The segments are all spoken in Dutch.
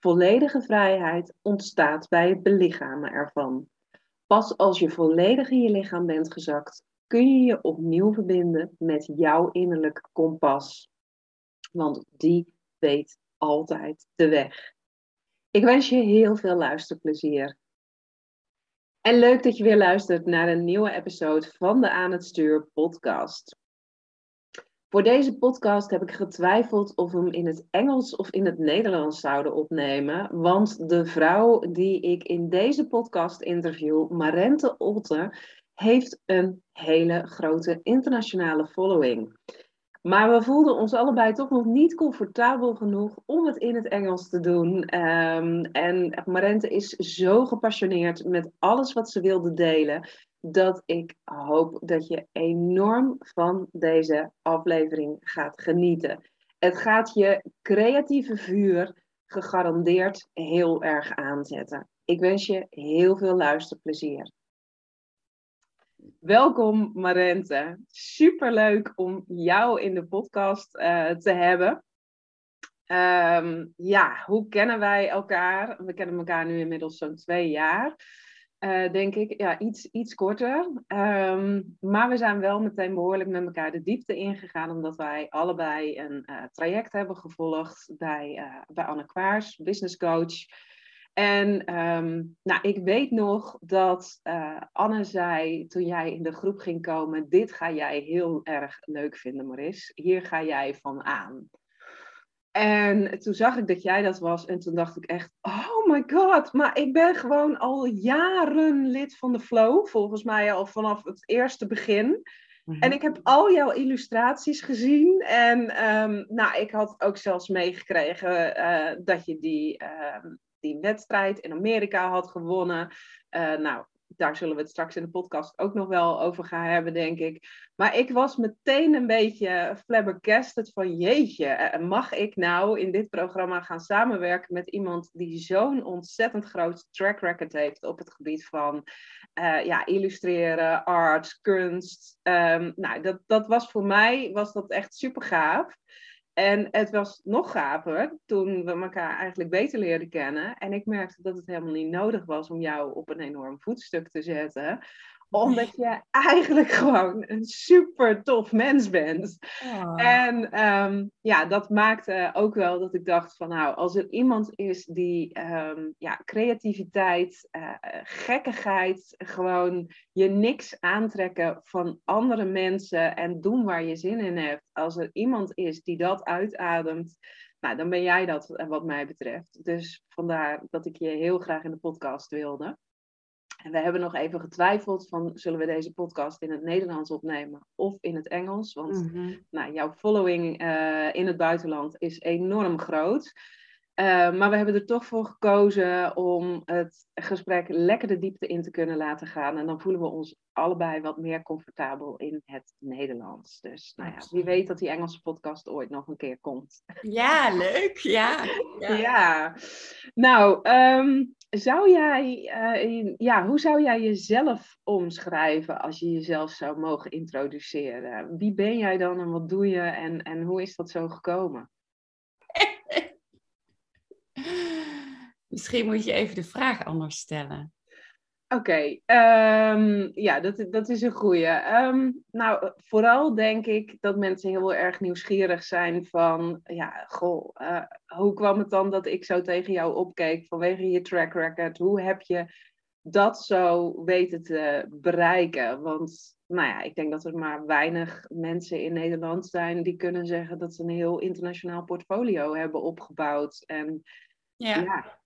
Volledige vrijheid ontstaat bij het belichamen ervan. Pas als je volledig in je lichaam bent gezakt, kun je je opnieuw verbinden met jouw innerlijke kompas. Want die weet altijd de weg. Ik wens je heel veel luisterplezier. En leuk dat je weer luistert naar een nieuwe episode van de Aan het Stuur podcast. Voor deze podcast heb ik getwijfeld of we hem in het Engels of in het Nederlands zouden opnemen. Want de vrouw die ik in deze podcast interview, Marente Otte, heeft een hele grote internationale following. Maar we voelden ons allebei toch nog niet comfortabel genoeg om het in het Engels te doen. Um, en Marente is zo gepassioneerd met alles wat ze wilde delen dat ik hoop dat je enorm van deze aflevering gaat genieten. Het gaat je creatieve vuur gegarandeerd heel erg aanzetten. Ik wens je heel veel luisterplezier. Welkom Marente. Superleuk om jou in de podcast uh, te hebben. Um, ja, hoe kennen wij elkaar? We kennen elkaar nu inmiddels zo'n twee jaar. Uh, denk ik. Ja, iets, iets korter. Um, maar we zijn wel meteen behoorlijk met elkaar de diepte ingegaan, omdat wij allebei een uh, traject hebben gevolgd bij, uh, bij Anne Kwaars, business coach. En um, nou, ik weet nog dat Anne zei toen jij in de groep ging komen: Dit ga jij heel erg leuk vinden, Maris. Hier ga jij van aan. En toen zag ik dat jij dat was en toen dacht ik echt, oh my god, maar ik ben gewoon al jaren lid van de Flow, volgens mij al vanaf het eerste begin. Mhm. En ik heb al jouw illustraties gezien en um, nou, ik had ook zelfs meegekregen uh, dat je die, uh, die wedstrijd in Amerika had gewonnen. Uh, nou, daar zullen we het straks in de podcast ook nog wel over gaan hebben, denk ik. Maar ik was meteen een beetje flabbergasted van jeetje, eh, mag ik nou in dit programma gaan samenwerken met iemand die zo'n ontzettend groot track record heeft op het gebied van uh, ja, illustreren, art, kunst. Um, nou, dat, dat was voor mij was dat echt super gaaf. En het was nog gaver toen we elkaar eigenlijk beter leerden kennen. En ik merkte dat het helemaal niet nodig was om jou op een enorm voetstuk te zetten omdat je eigenlijk gewoon een super tof mens bent. Oh. En um, ja, dat maakte ook wel dat ik dacht van nou, als er iemand is die um, ja, creativiteit, uh, gekkigheid, gewoon je niks aantrekken van andere mensen en doen waar je zin in hebt. Als er iemand is die dat uitademt, nou, dan ben jij dat wat mij betreft. Dus vandaar dat ik je heel graag in de podcast wilde. En we hebben nog even getwijfeld van zullen we deze podcast in het Nederlands opnemen of in het Engels. Want mhm. nou, jouw following uh, in het buitenland is enorm groot. Uh, maar we hebben er toch voor gekozen om het gesprek lekker de diepte in te kunnen laten gaan. En dan voelen we ons allebei wat meer comfortabel in het Nederlands. Dus nou ja, wie weet dat die Engelse podcast ooit nog een keer komt. Ja, leuk. Ja. Ja. ja. Nou, um, zou jij, uh, ja, hoe zou jij jezelf omschrijven als je jezelf zou mogen introduceren? Wie ben jij dan en wat doe je en, en hoe is dat zo gekomen? Misschien moet je even de vraag anders stellen. Oké, um, ja, dat, dat is een goeie. Um, nou, vooral denk ik dat mensen heel erg nieuwsgierig zijn van, ja, goh, uh, hoe kwam het dan dat ik zo tegen jou opkeek vanwege je track record? Hoe heb je dat zo weten te bereiken? Want, nou ja, ik denk dat er maar weinig mensen in Nederland zijn die kunnen zeggen dat ze een heel internationaal portfolio hebben opgebouwd. En ja, ja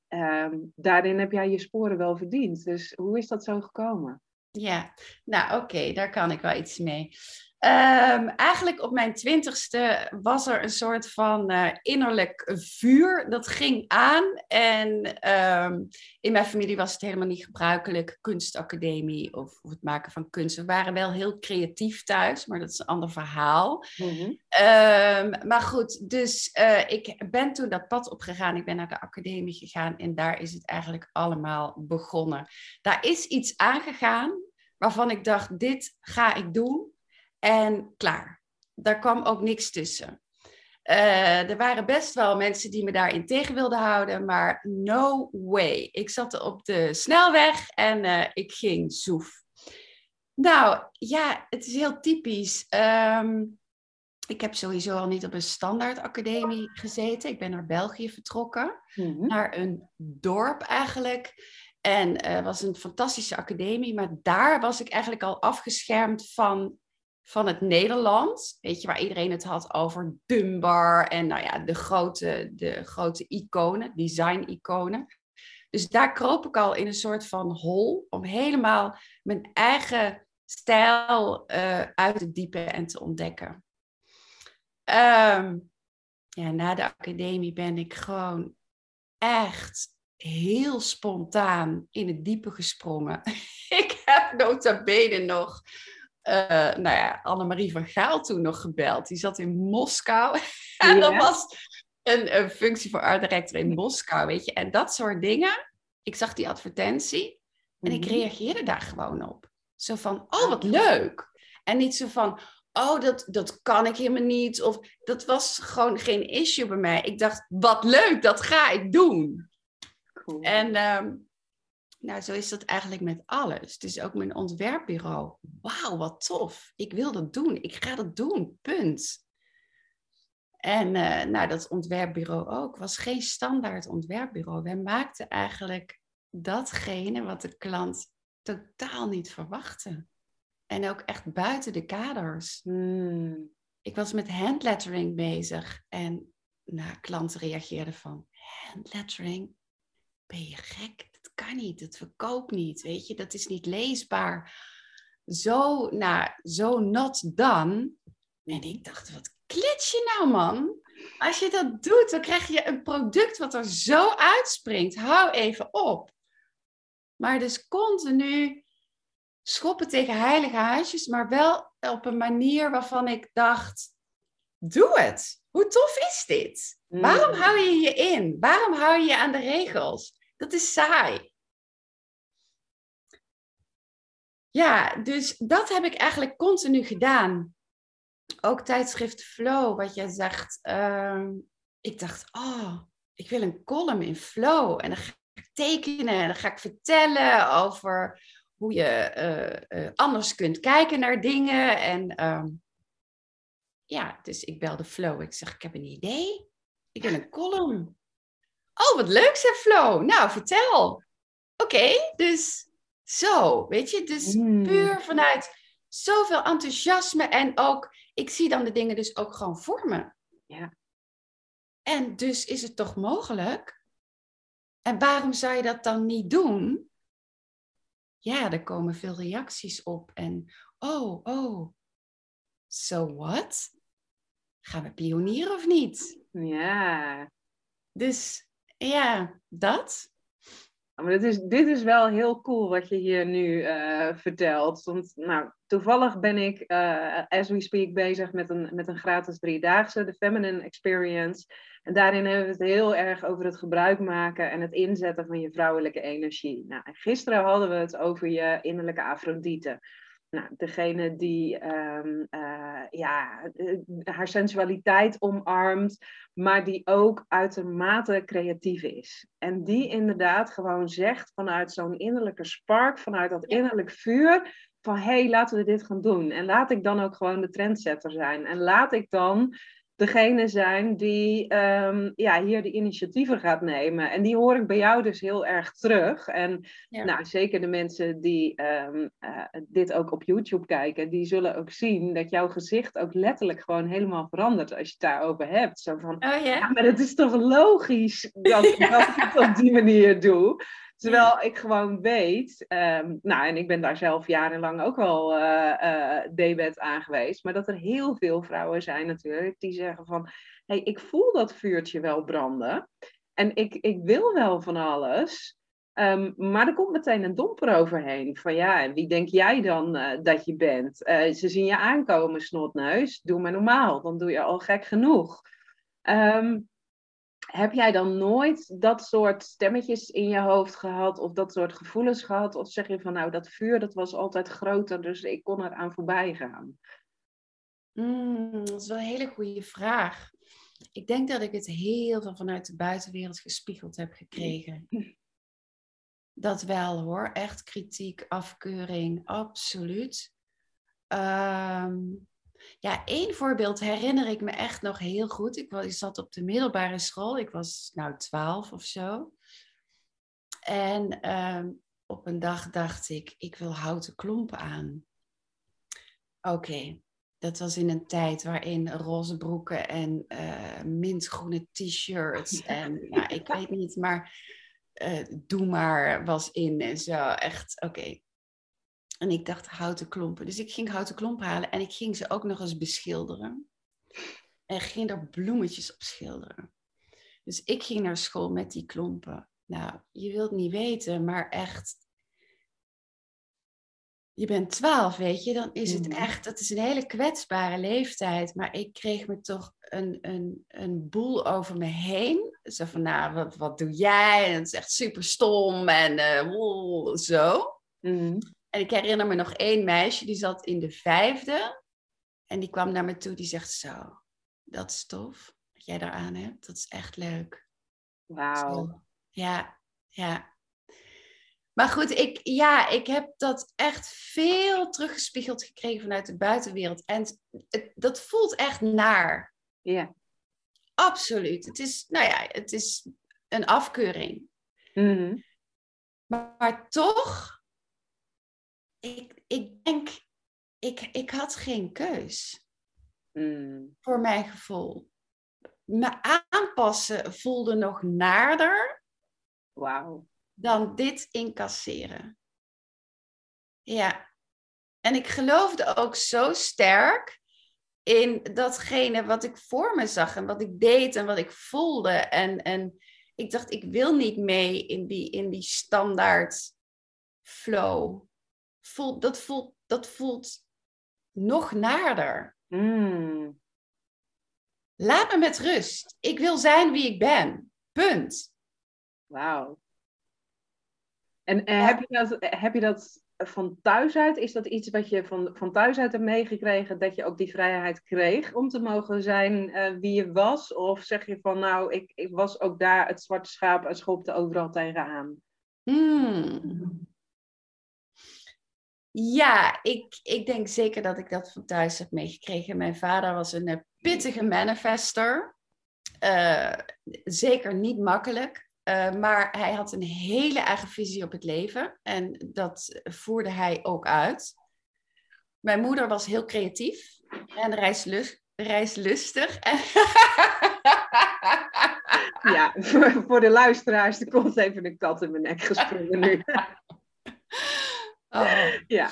um, daarin heb jij je sporen wel verdiend. Dus hoe is dat zo gekomen? Ja, nou oké, daar kan ik wel iets mee. Ehm, eigenlijk op mijn twintigste was er een soort van uh, innerlijk vuur. Dat ging aan. En ehm, in mijn familie was het helemaal niet gebruikelijk. Kunstacademie of, of, het maken van kunst. We waren wel heel creatief thuis, maar dat is een ander verhaal. Mhm. Ehm, maar goed, dus uh, ik ben toen dat pad opgegaan. Ik ben naar de academie gegaan en daar is het eigenlijk allemaal begonnen. Daar is iets aangegaan waarvan ik dacht, dit ga ik doen. En klaar. Daar kwam ook niks tussen. Uh, er waren best wel mensen die me daarin tegen wilden houden, maar no way. Ik zat op de snelweg en uh, ik ging zoef. Nou ja, het is heel typisch. Um, ik heb sowieso al niet op een standaard academie gezeten. Ik ben naar België vertrokken, mm -hmm. naar een dorp eigenlijk. En het uh, was een fantastische academie, maar daar was ik eigenlijk al afgeschermd van van het Nederland. Weet je, waar iedereen het had over Dunbar en nou ja, de grote, de grote iconen, design-iconen. Dus daar kroop ik al in een soort van hol om helemaal mijn eigen stijl uh, uit te diepen en te ontdekken. Um, ja, na de academie ben ik gewoon echt heel spontaan in het diepe gesprongen. ik heb nota bene nog uh, nou ja, Annemarie van Gaal toen nog gebeld. Die zat in Moskou. en ja. dat was een, een, functie voor art director in Moskou, weet je. En dat soort dingen. Ik zag die advertentie en ik mhm. reageerde daar gewoon op. Zo van, oh wat leuk. En niet zo van, oh dat, dat kan ik helemaal niet. Of dat was gewoon geen issue bij mij. Ik dacht, wat leuk, dat ga ik doen. Cool. En um, nou, zo is dat eigenlijk met alles. Dus ook mijn ontwerpbureau. Wauw, wat tof. Ik wil dat doen. Ik ga dat doen. Punt. En uh, nou, dat ontwerpbureau ook was geen standaard ontwerpbureau. Wij maakten eigenlijk datgene wat de klant totaal niet verwachtte. En ook echt buiten de kaders. Hmm. Ik was met handlettering bezig en nou, klanten reageerden van handlettering? Ben je gek? Kan niet, het verkoopt niet, weet je, dat is niet leesbaar. Zo, nou, zo not done. En ik dacht, wat klets je nou, man? Als je dat doet, dan krijg je een product wat er zo uitspringt. Hou even op. Maar dus continu schoppen tegen heilige huisjes, maar wel op een manier waarvan ik dacht, doe het. Hoe tof is dit? Waarom mm. hou je je in? Waarom hou je je aan de regels? Dat is saai. Ja, dus dat heb ik eigenlijk continu gedaan. Ook tijdschrift Flow, wat jij zegt. Uh, ik dacht, oh, ik wil een column in Flow. En dan ga ik tekenen en dan ga ik vertellen over hoe je uh, uh, anders kunt kijken naar dingen. En um, ja, dus ik belde Flow. Ik zeg, ik heb een idee. Ik wil een column. Oh, wat leuk, zei Flow. Nou, vertel. Oké, dus zo, weet je, dus mm. puur vanuit zoveel enthousiasme en ook, ik zie dan de dingen dus ook gewoon voor me. Ja. En dus is het toch mogelijk? En waarom zou je dat dan niet doen? Ja, er komen veel reacties op en oh, oh, so what? Gaan we pionieren of niet? Ja. Dus ja, dat. Maar dit is, dit is wel heel cool wat je hier nu uh, vertelt. Want nou, toevallig ben ik, uh, as we speak, bezig met een, met een gratis driedaagse, de Feminine Experience. En daarin hebben we het heel erg over het gebruik maken en het inzetten van je vrouwelijke energie. Nou, gisteren hadden we het over je innerlijke Afrodite. Nou, degene die um, uh, ja, haar sensualiteit omarmt, maar die ook uitermate creatief is. En die inderdaad gewoon zegt vanuit zo'n innerlijke spark, vanuit dat innerlijk vuur, van hé, hey, laten we dit gaan doen. En laat ik dan ook gewoon de trendsetter zijn. En laat ik dan degene zijn die um, ja, hier de initiatieven gaat nemen. En die hoor ik bij jou dus heel erg terug. En nou, zeker de mensen die um, uh, dit ook op YouTube kijken, die zullen ook zien dat jouw gezicht ook letterlijk gewoon helemaal verandert als je het daarover hebt. Zo van, oh, yeah. ja, maar het is toch logisch dat, dat ik het op die manier doe. Terwijl ik gewoon weet, ehm, nou en ik ben daar zelf jarenlang ook wel uh, debet aan geweest, maar dat er heel veel vrouwen zijn natuurlijk die zeggen van, hey, ik voel dat vuurtje wel branden en ik, ik wil wel van alles, um, maar er komt meteen een domper overheen. Van ja, wie denk jij dan uh, dat je bent? Uh, ze zien je aankomen, snotneus, doe maar normaal, dan doe je al gek genoeg. Um, heb jij dan nooit dat soort stemmetjes in je hoofd gehad of dat soort gevoelens gehad? Of zeg je van nou, dat vuur dat was altijd groter, dus ik kon eraan voorbij gaan? Mm, dat is wel een hele goede vraag. Ik denk dat ik het heel veel vanuit de buitenwereld gespiegeld heb gekregen. Dat wel hoor, echt kritiek, afkeuring, absoluut. Um, ja, één voorbeeld herinner ik me echt nog heel goed. Ik, was, ik zat op de middelbare school. Ik was nou twaalf of zo. En ehm, op een dag dacht ik, ik wil houten klompen aan. Oké, dat was in een tijd waarin roze broeken en uh, mintgroene t-shirts en nou, ik weet niet, maar uh, doe maar was in en zo. Echt, oké, en ik dacht houten klompen. Dus ik ging houten klompen halen en ik ging ze ook nog eens beschilderen. En ging er bloemetjes op schilderen. Dus ik ging naar school met die klompen. Nou, je wilt niet weten, maar echt. Je bent twaalf, weet je, dan is het mhm. echt, dat is een hele kwetsbare leeftijd. Maar ik kreeg me toch een, een, een boel over me heen. Zo van, nou, wat, wat doe jij? En het is echt super stom en uh, zo. Mm en ik herinner me nog één meisje, die zat in de vijfde. En die kwam naar me toe, die zegt zo, dat is tof dat jij daar aan hebt. Dat is echt leuk. Wauw. Ja, ja. Maar goed, ik, ja, ik heb dat echt veel teruggespiegeld gekregen vanuit de buitenwereld. En het, dat voelt echt naar. Ja. Absoluut. Het is, nou ja, het is een afkeuring. Mm maar, maar toch ik, ik denk, ik, ik had geen keus. Mm. Voor mijn gevoel. Me aanpassen voelde nog naarder. Wauw. Dan dit incasseren. Ja. En ik geloofde ook zo sterk in datgene wat ik voor me zag en wat ik deed en wat ik voelde. En, en ik dacht, ik wil niet mee in die, in die standaard flow voelt, dat, voelt, dat voelt nog naarder. Mm. Laat me met rust. Ik wil zijn wie ik ben. Punt. Wauw. En heb, je dat, heb je dat van thuis uit? Is dat iets wat je van, van thuis uit hebt meegekregen? Dat je ook die vrijheid kreeg om te mogen zijn uh, wie je was? Of zeg je van nou, ik, ik was ook daar het zwarte schaap en schopte overal tegenaan? Hmm. Ja, ik, ik denk zeker dat ik dat van thuis heb meegekregen. Mijn vader was een eh, pittige manifester. Uh, zeker niet makkelijk. Uh, maar hij had een hele eigen visie op het leven. En dat voerde hij ook uit. Mijn moeder was heel creatief en reislust, reislustig. ja, voor, voor de luisteraars, er komt even een kat in mijn nek gesprongen nu. Oh. Ja.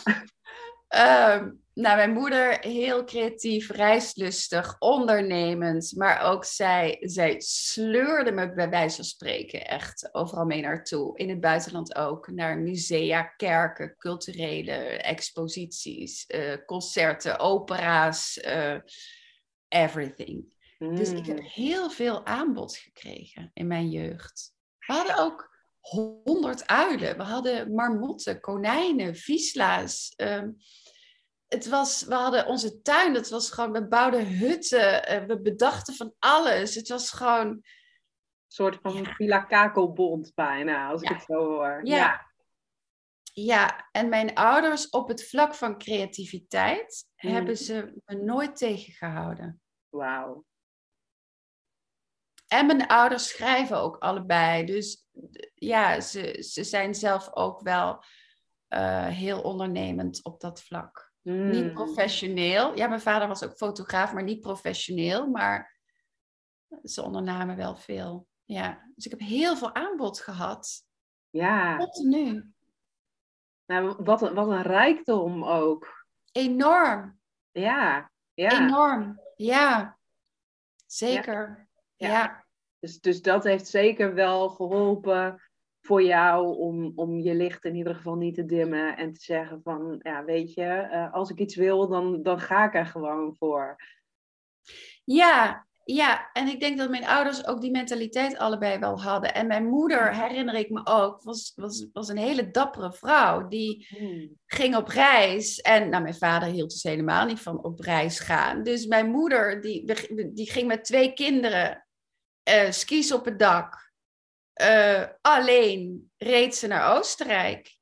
Um, nou, mijn moeder heel creatief, reislustig, ondernemend. Maar ook zij, zij sleurde me bij wijze van spreken echt overal mee naartoe. In het buitenland ook. Naar musea, kerken, culturele exposities, uh, concerten, opera's, uh, everything. Dus ik heb mm. heel veel aanbod gekregen in mijn jeugd. We hadden ook honderd uilen. We hadden marmotten, konijnen, viesla's. Um, het was, we hadden onze tuin, dat was gewoon, we bouwden hutten, uh, we bedachten van alles. Het was gewoon... Een soort van ja. Villa Kakelbond bijna, als ik het zo hoor. Ja. ja. Ja, en mijn ouders op het vlak van creativiteit mm. hebben ze me nooit tegengehouden. Wauw. En mijn ouders schrijven ook allebei. Dus ja, ze, ze zijn zelf ook wel uh, heel ondernemend op dat vlak. Niet Hmm. professioneel. Ja, mijn vader was ook fotograaf, maar niet professioneel. Maar ze ondernamen wel veel. Ja, dus ik heb heel veel aanbod gehad. Ja. Continu. Nou, wat, een, wat een rijkdom ook. Enorm. Ja, ja. Enorm. Ja. Zeker. Ja. Ja. Dus, dus dat heeft zeker wel geholpen voor jou om, om je licht in ieder geval niet te dimmen en te zeggen van, ja, weet je, eh, als ik iets wil, dan, dan ga ik er gewoon voor. Ja, ja, en ik denk dat mijn ouders ook die mentaliteit allebei wel hadden. En mijn moeder, herinner ik me ook, was, was, was een hele dappere vrouw. Die Hmm. ging op reis. En nou, mijn vader hield dus helemaal niet van op reis gaan. Dus mijn moeder, die, die ging met twee kinderen eh, skis op het dak. Eh, alleen reed ze naar Oostenrijk.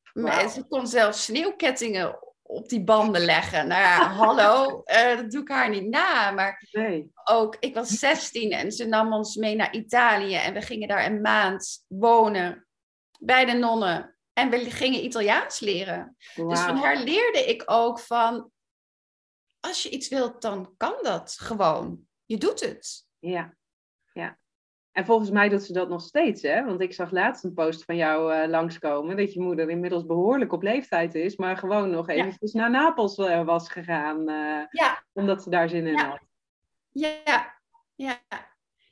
Ze kon zelfs sneeuwkettingen op die banden leggen. Nou ja, hallo, eh, dat doe ik haar niet na. Maar Nee. ook, ik was 16 en ze nam ons mee naar Italië. En we gingen daar een maand wonen bij de nonnen. En we gingen Italiaans leren. Dus van haar leerde ik ook van, als je iets wilt, dan kan dat gewoon. Je doet het. Ja, ja. En volgens mij doet ze dat nog steeds, hè? Want ik zag laatst een post van jou eh, langskomen dat je moeder inmiddels behoorlijk op leeftijd is, maar gewoon nog eventjes naar Napels eh, was gegaan, eh, Ja, omdat ze daar zin in Ja. had. ja, ja.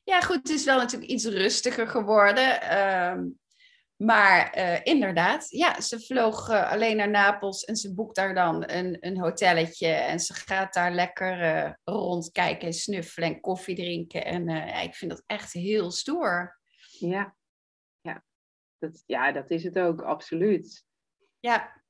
Ja, goed, het is wel natuurlijk iets rustiger geworden. ehm, maar eh, inderdaad, ja, ze vloog eh, alleen naar Napels en ze boekt daar dan een, een hotelletje. En ze gaat daar lekker eh, rondkijken en snuffelen en koffie drinken. En ja, ik vind dat echt heel stoer. Ja, ja. Dat, ja, dat is het ook, absoluut. Ja,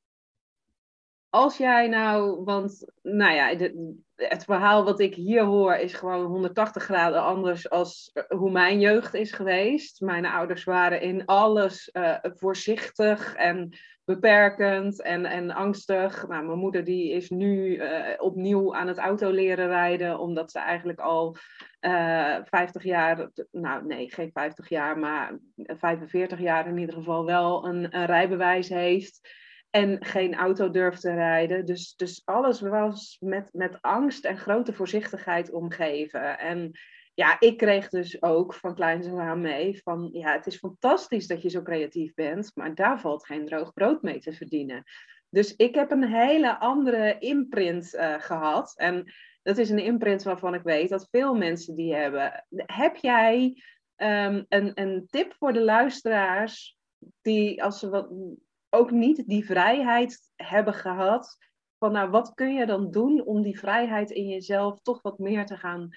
Als jij nou, want nou ja, het verhaal wat ik hier hoor is gewoon 180 graden anders als eh, hoe mijn jeugd is geweest. Mijn ouders waren in alles eh, voorzichtig en beperkend en, en angstig. Nou, mijn moeder die is nu eh, opnieuw aan het auto leren rijden, omdat ze eigenlijk al eh 50 jaar, nou nee, geen 50 jaar, maar 45 jaar in ieder geval wel een, een rijbewijs heeft. En geen auto durft te rijden. Dus, dus alles was met, met angst en grote voorzichtigheid omgeven. En ja, ik kreeg dus ook van kleins mee van... Ja, het is fantastisch dat je zo creatief bent, maar daar valt geen droog brood mee te verdienen. Dus ik heb een hele andere imprint eh, gehad. En dat is een imprint waarvan ik weet dat veel mensen die hebben. Heb jij ehm, een, een tip voor de luisteraars die als ze wat, ook niet die vrijheid hebben gehad. Van nou, wat kun je dan doen om die vrijheid in jezelf toch wat meer te gaan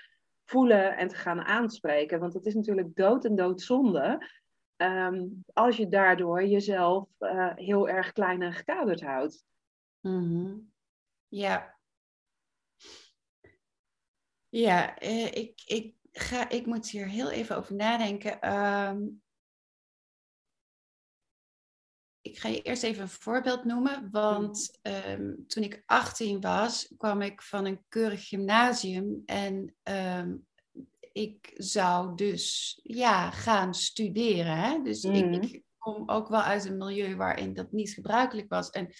voelen en te gaan aanspreken? Want het is natuurlijk dood en doodzonde ehm, als je daardoor jezelf eh, heel erg klein en gekaderd houdt. Mhm. Ja. Ja, eh, ik, ik, ga, ik moet hier heel even over nadenken. Ehm, ik ga je eerst even een voorbeeld noemen. Want ehm, toen ik 18 was, kwam ik van een keurig gymnasium. En ehm, ik zou dus ja, gaan studeren. Hè? Dus ik, ik kom ook wel uit een milieu waarin dat niet gebruikelijk was. En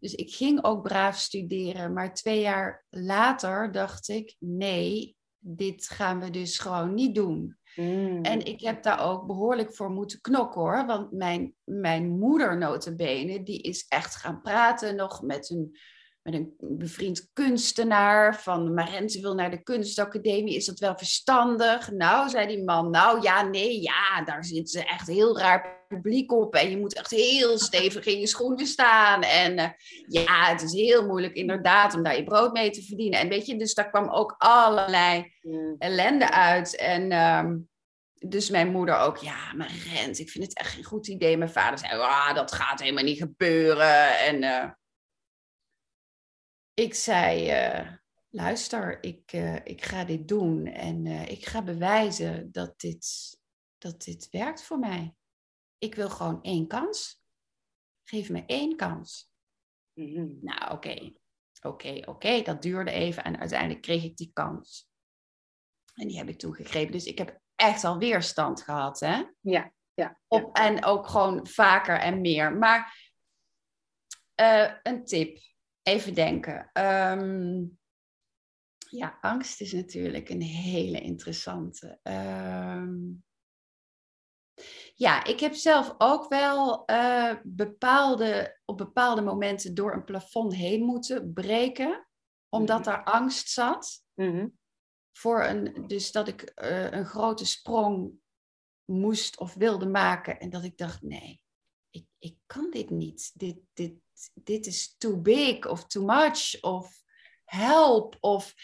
dus ik ging ook braaf studeren. Maar twee jaar later dacht ik, nee, dit gaan we dus gewoon niet doen. Mm. En ik heb daar ook behoorlijk voor moeten knokken hoor. Want mijn, mijn moeder notabene, die is echt gaan praten nog met een, met een bevriend kunstenaar. Van Marente wil naar de kunstacademie, is dat wel verstandig? Nou, zei die man, nou ja, nee, ja, daar zit ze echt heel raar publiek op. En je moet echt heel stevig in je schoenen staan. En eh, ja, het is heel moeilijk inderdaad om daar je brood mee te verdienen. En weet je, dus daar kwam ook allerlei ellende uit. En ehm, dus mijn moeder ook, ja, maar Rent, ik vind het echt geen goed idee. Mijn vader zei, ah, dat gaat helemaal niet gebeuren. En eh, ik zei, eh, luister, ik, ik ga dit doen. En ik ga bewijzen dat dit, dat dit werkt voor mij. Ik wil gewoon één kans. Geef me één kans. Mhm. Nou, oké. Oké, oké. Dat duurde even en uiteindelijk kreeg ik die kans. En die heb ik toegegrepen. Dus ik heb echt al weerstand gehad, hè? Ja, ja. Op, en ook gewoon vaker en meer. Maar eh, een tip. Even denken. Ehm, ja, angst is natuurlijk een hele interessante. Ehm, Ja, ik heb zelf ook wel eh, bepaalde, op bepaalde momenten door een plafond heen moeten breken, omdat Mhm. daar angst zat. Mhm. Voor een, dus dat ik eh, een grote sprong moest of wilde maken. En dat ik dacht, nee, ik, ik kan dit niet. Dit, dit, dit is too big of too much of help. Of,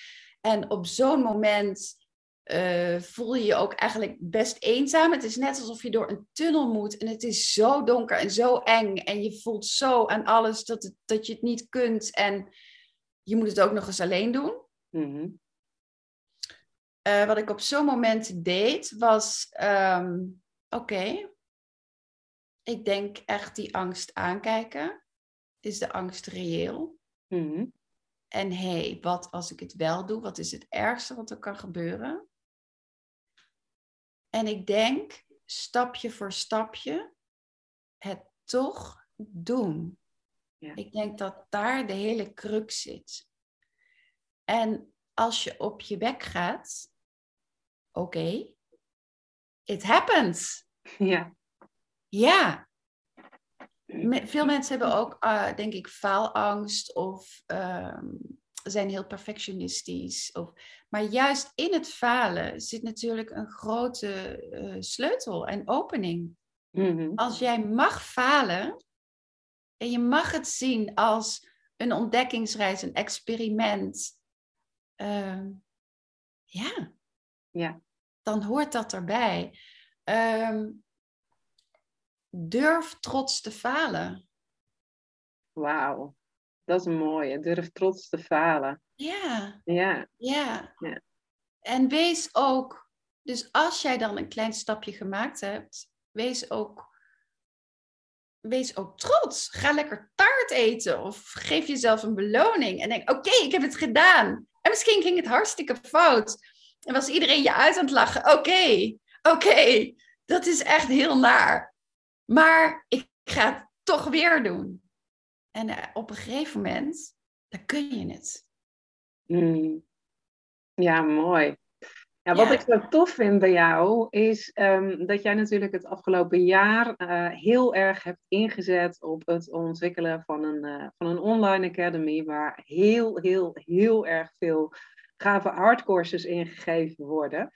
en op zo'n moment eh, voel je je ook eigenlijk best eenzaam. Het is net alsof je door een tunnel moet en het is zo donker en zo eng. En je voelt zo aan alles dat, het, dat je het niet kunt. En je moet het ook nog eens alleen doen. Mhm. Eh, wat ik op zo'n moment deed, was: ehm, oké, ik denk echt die angst aankijken. Is de angst reëel? Mhm. En hé, hey, wat als ik het wel doe? Wat is het ergste wat er kan gebeuren? En ik denk, stapje voor stapje, het toch doen. Ja. Ik denk dat daar de hele crux zit. En als je op je bek gaat, oké, it happens. Ja. Ja. Me- Veel mensen hebben ook, eh, denk ik, faalangst of ehm, zijn heel perfectionistisch. Of, maar juist in het falen zit natuurlijk een grote eh, sleutel en opening. Mhm. Als jij mag falen en je mag het zien als een ontdekkingsreis, een experiment, ehm, ja, Ja. dan hoort dat erbij. Ehm, durf trots te falen. Wauw. Dat is mooi. Durf trots te falen. Ja, Ja. ja. Ja. En wees ook, dus als jij dan een klein stapje gemaakt hebt, wees ook, wees ook trots. Ga lekker taart eten of geef jezelf een beloning en denk, oké, ik heb het gedaan. En misschien ging het hartstikke fout. En was iedereen je uit aan het lachen. Oké, oké, dat is echt heel naar. Maar ik ga het toch weer doen. En eh, op een gegeven moment, dan kun je het. Mm. Ja, mooi. Ja, wat Ja. ik zo tof vind bij jou is ehm, dat jij natuurlijk het afgelopen jaar eh, heel erg hebt ingezet op het ontwikkelen van een, eh, van een online academy waar heel, heel, heel erg veel gave hardcourses ingegeven worden.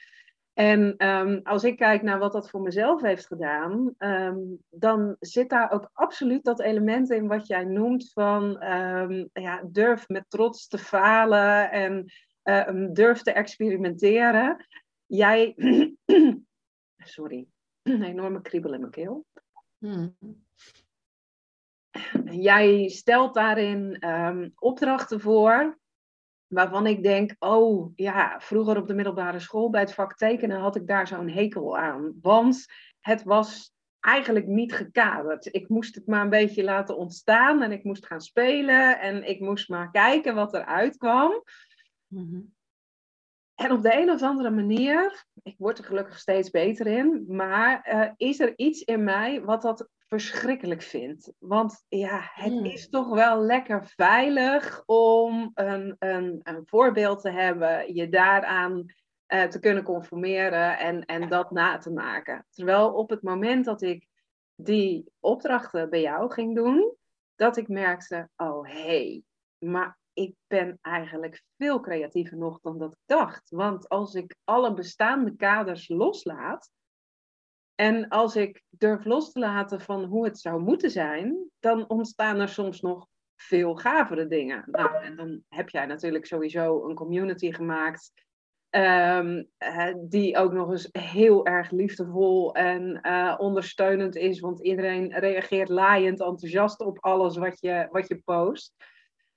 En ehm, als ik kijk naar wat dat voor mezelf heeft gedaan, ehm, dan zit daar ook absoluut dat element in wat jij noemt van ehm, ja, durf met trots te falen en eh, durf te experimenteren. Jij, sorry, een enorme kriebel in mijn keel. Hmm. Jij stelt daarin opdrachten voor waarvan ik denk, oh ja, vroeger op de middelbare school bij het vak tekenen had ik daar zo'n hekel aan. Want het was eigenlijk niet gekaderd. Ik moest het maar een beetje laten ontstaan en ik moest gaan spelen en ik moest maar kijken wat eruit kwam. Mhm. En op de een of andere manier, ik word er gelukkig steeds beter in, maar eh, is er iets in mij wat dat verschrikkelijk vindt? Want ja, het Mm. is toch wel lekker veilig om een, een, een voorbeeld te hebben, je daaraan eh, te kunnen conformeren en, en dat na te maken. Terwijl op het moment dat ik die opdrachten bij jou ging doen, dat ik merkte, oh hé, hey, maar ik ben eigenlijk veel creatiever nog dan dat ik dacht. Want als ik alle bestaande kaders loslaat. En als ik durf los te laten van hoe het zou moeten zijn, dan ontstaan er soms nog veel gavere dingen. Nou, en dan heb jij natuurlijk sowieso een community gemaakt. ehm, eh, die ook nog eens heel erg liefdevol en eh, ondersteunend is. Want iedereen reageert laaiend enthousiast op alles wat je, wat je post.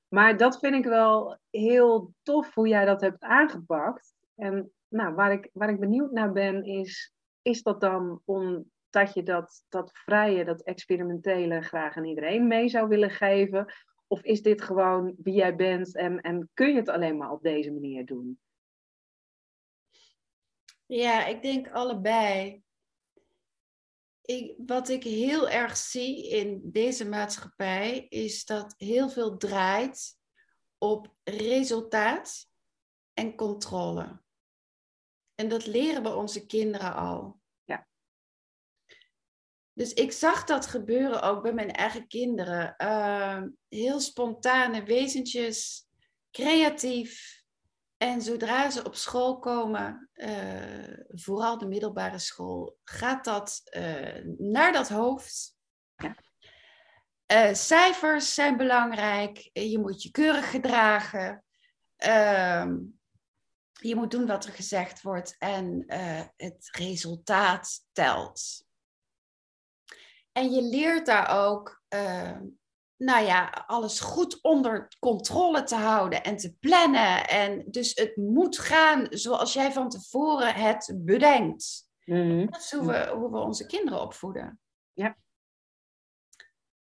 Maar dat vind ik wel heel tof hoe jij dat hebt aangepakt. En nou, waar, ik, waar ik benieuwd naar ben, is: is dat dan omdat je dat, dat vrije, dat experimentele graag aan iedereen mee zou willen geven? Of is dit gewoon wie jij bent en, en kun je het alleen maar op deze manier doen? Ja, ik denk allebei. Ik, wat ik heel erg zie in deze maatschappij is dat heel veel draait op resultaat en controle. En dat leren we onze kinderen al. Ja. Dus ik zag dat gebeuren ook bij mijn eigen kinderen. Uh, heel spontane wezentjes, creatief. En zodra ze op school komen, uh, vooral de middelbare school, gaat dat uh, naar dat hoofd. Ja. Uh, cijfers zijn belangrijk. Je moet je keurig gedragen. Ehm, je moet doen wat er gezegd wordt en het resultaat telt. En je leert daar ook, uh, nou ja, alles goed onder controle te houden en te plannen. En dus het moet gaan zoals jij van tevoren het bedenkt. Mm Dat is hoe we, hoe we onze kinderen opvoeden. Ja.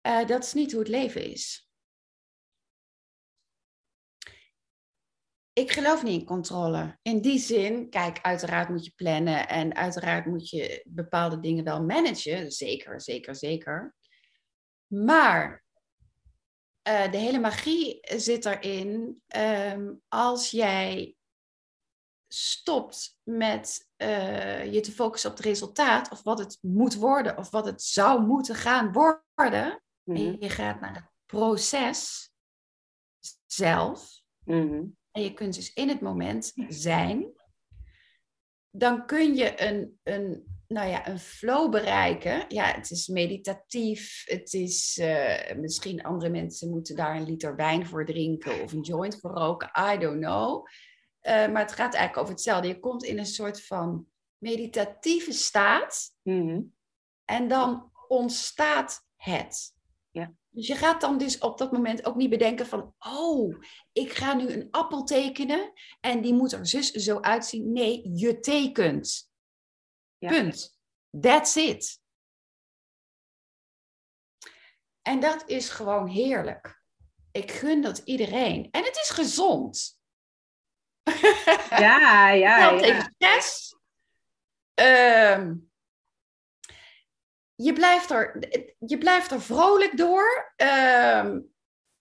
Uh, dat is niet hoe het leven is. ik geloof niet in controle. In die zin, kijk, uiteraard moet je plannen en uiteraard moet je bepaalde dingen wel managen. Zeker, zeker, zeker. Maar uh, de hele magie zit erin um, als jij stopt met uh, je te focussen op het resultaat of wat het moet worden of wat het zou moeten gaan worden. Mm -hmm. En je gaat naar het proces zelf. Mm -hmm en je kunt dus in het moment zijn, dan kun je een, een, nou ja, een flow bereiken. Ja, het is meditatief, het is uh, misschien andere mensen moeten daar een liter wijn voor drinken of een joint voor roken, I don't know. Uh, maar het gaat eigenlijk over hetzelfde. Je komt in een soort van meditatieve staat mm-hmm. en dan ontstaat het. Ja. Dus je gaat dan dus op dat moment ook niet bedenken van, oh, ik ga nu een appel tekenen en die moet er zus zo uitzien. Nee, je tekent. Ja. Punt. That's it. En dat is gewoon heerlijk. Ik gun dat iedereen. En het is gezond. Ja, ja. Ja. stress. Um, je blijft er, je blijft er vrolijk door. Uh,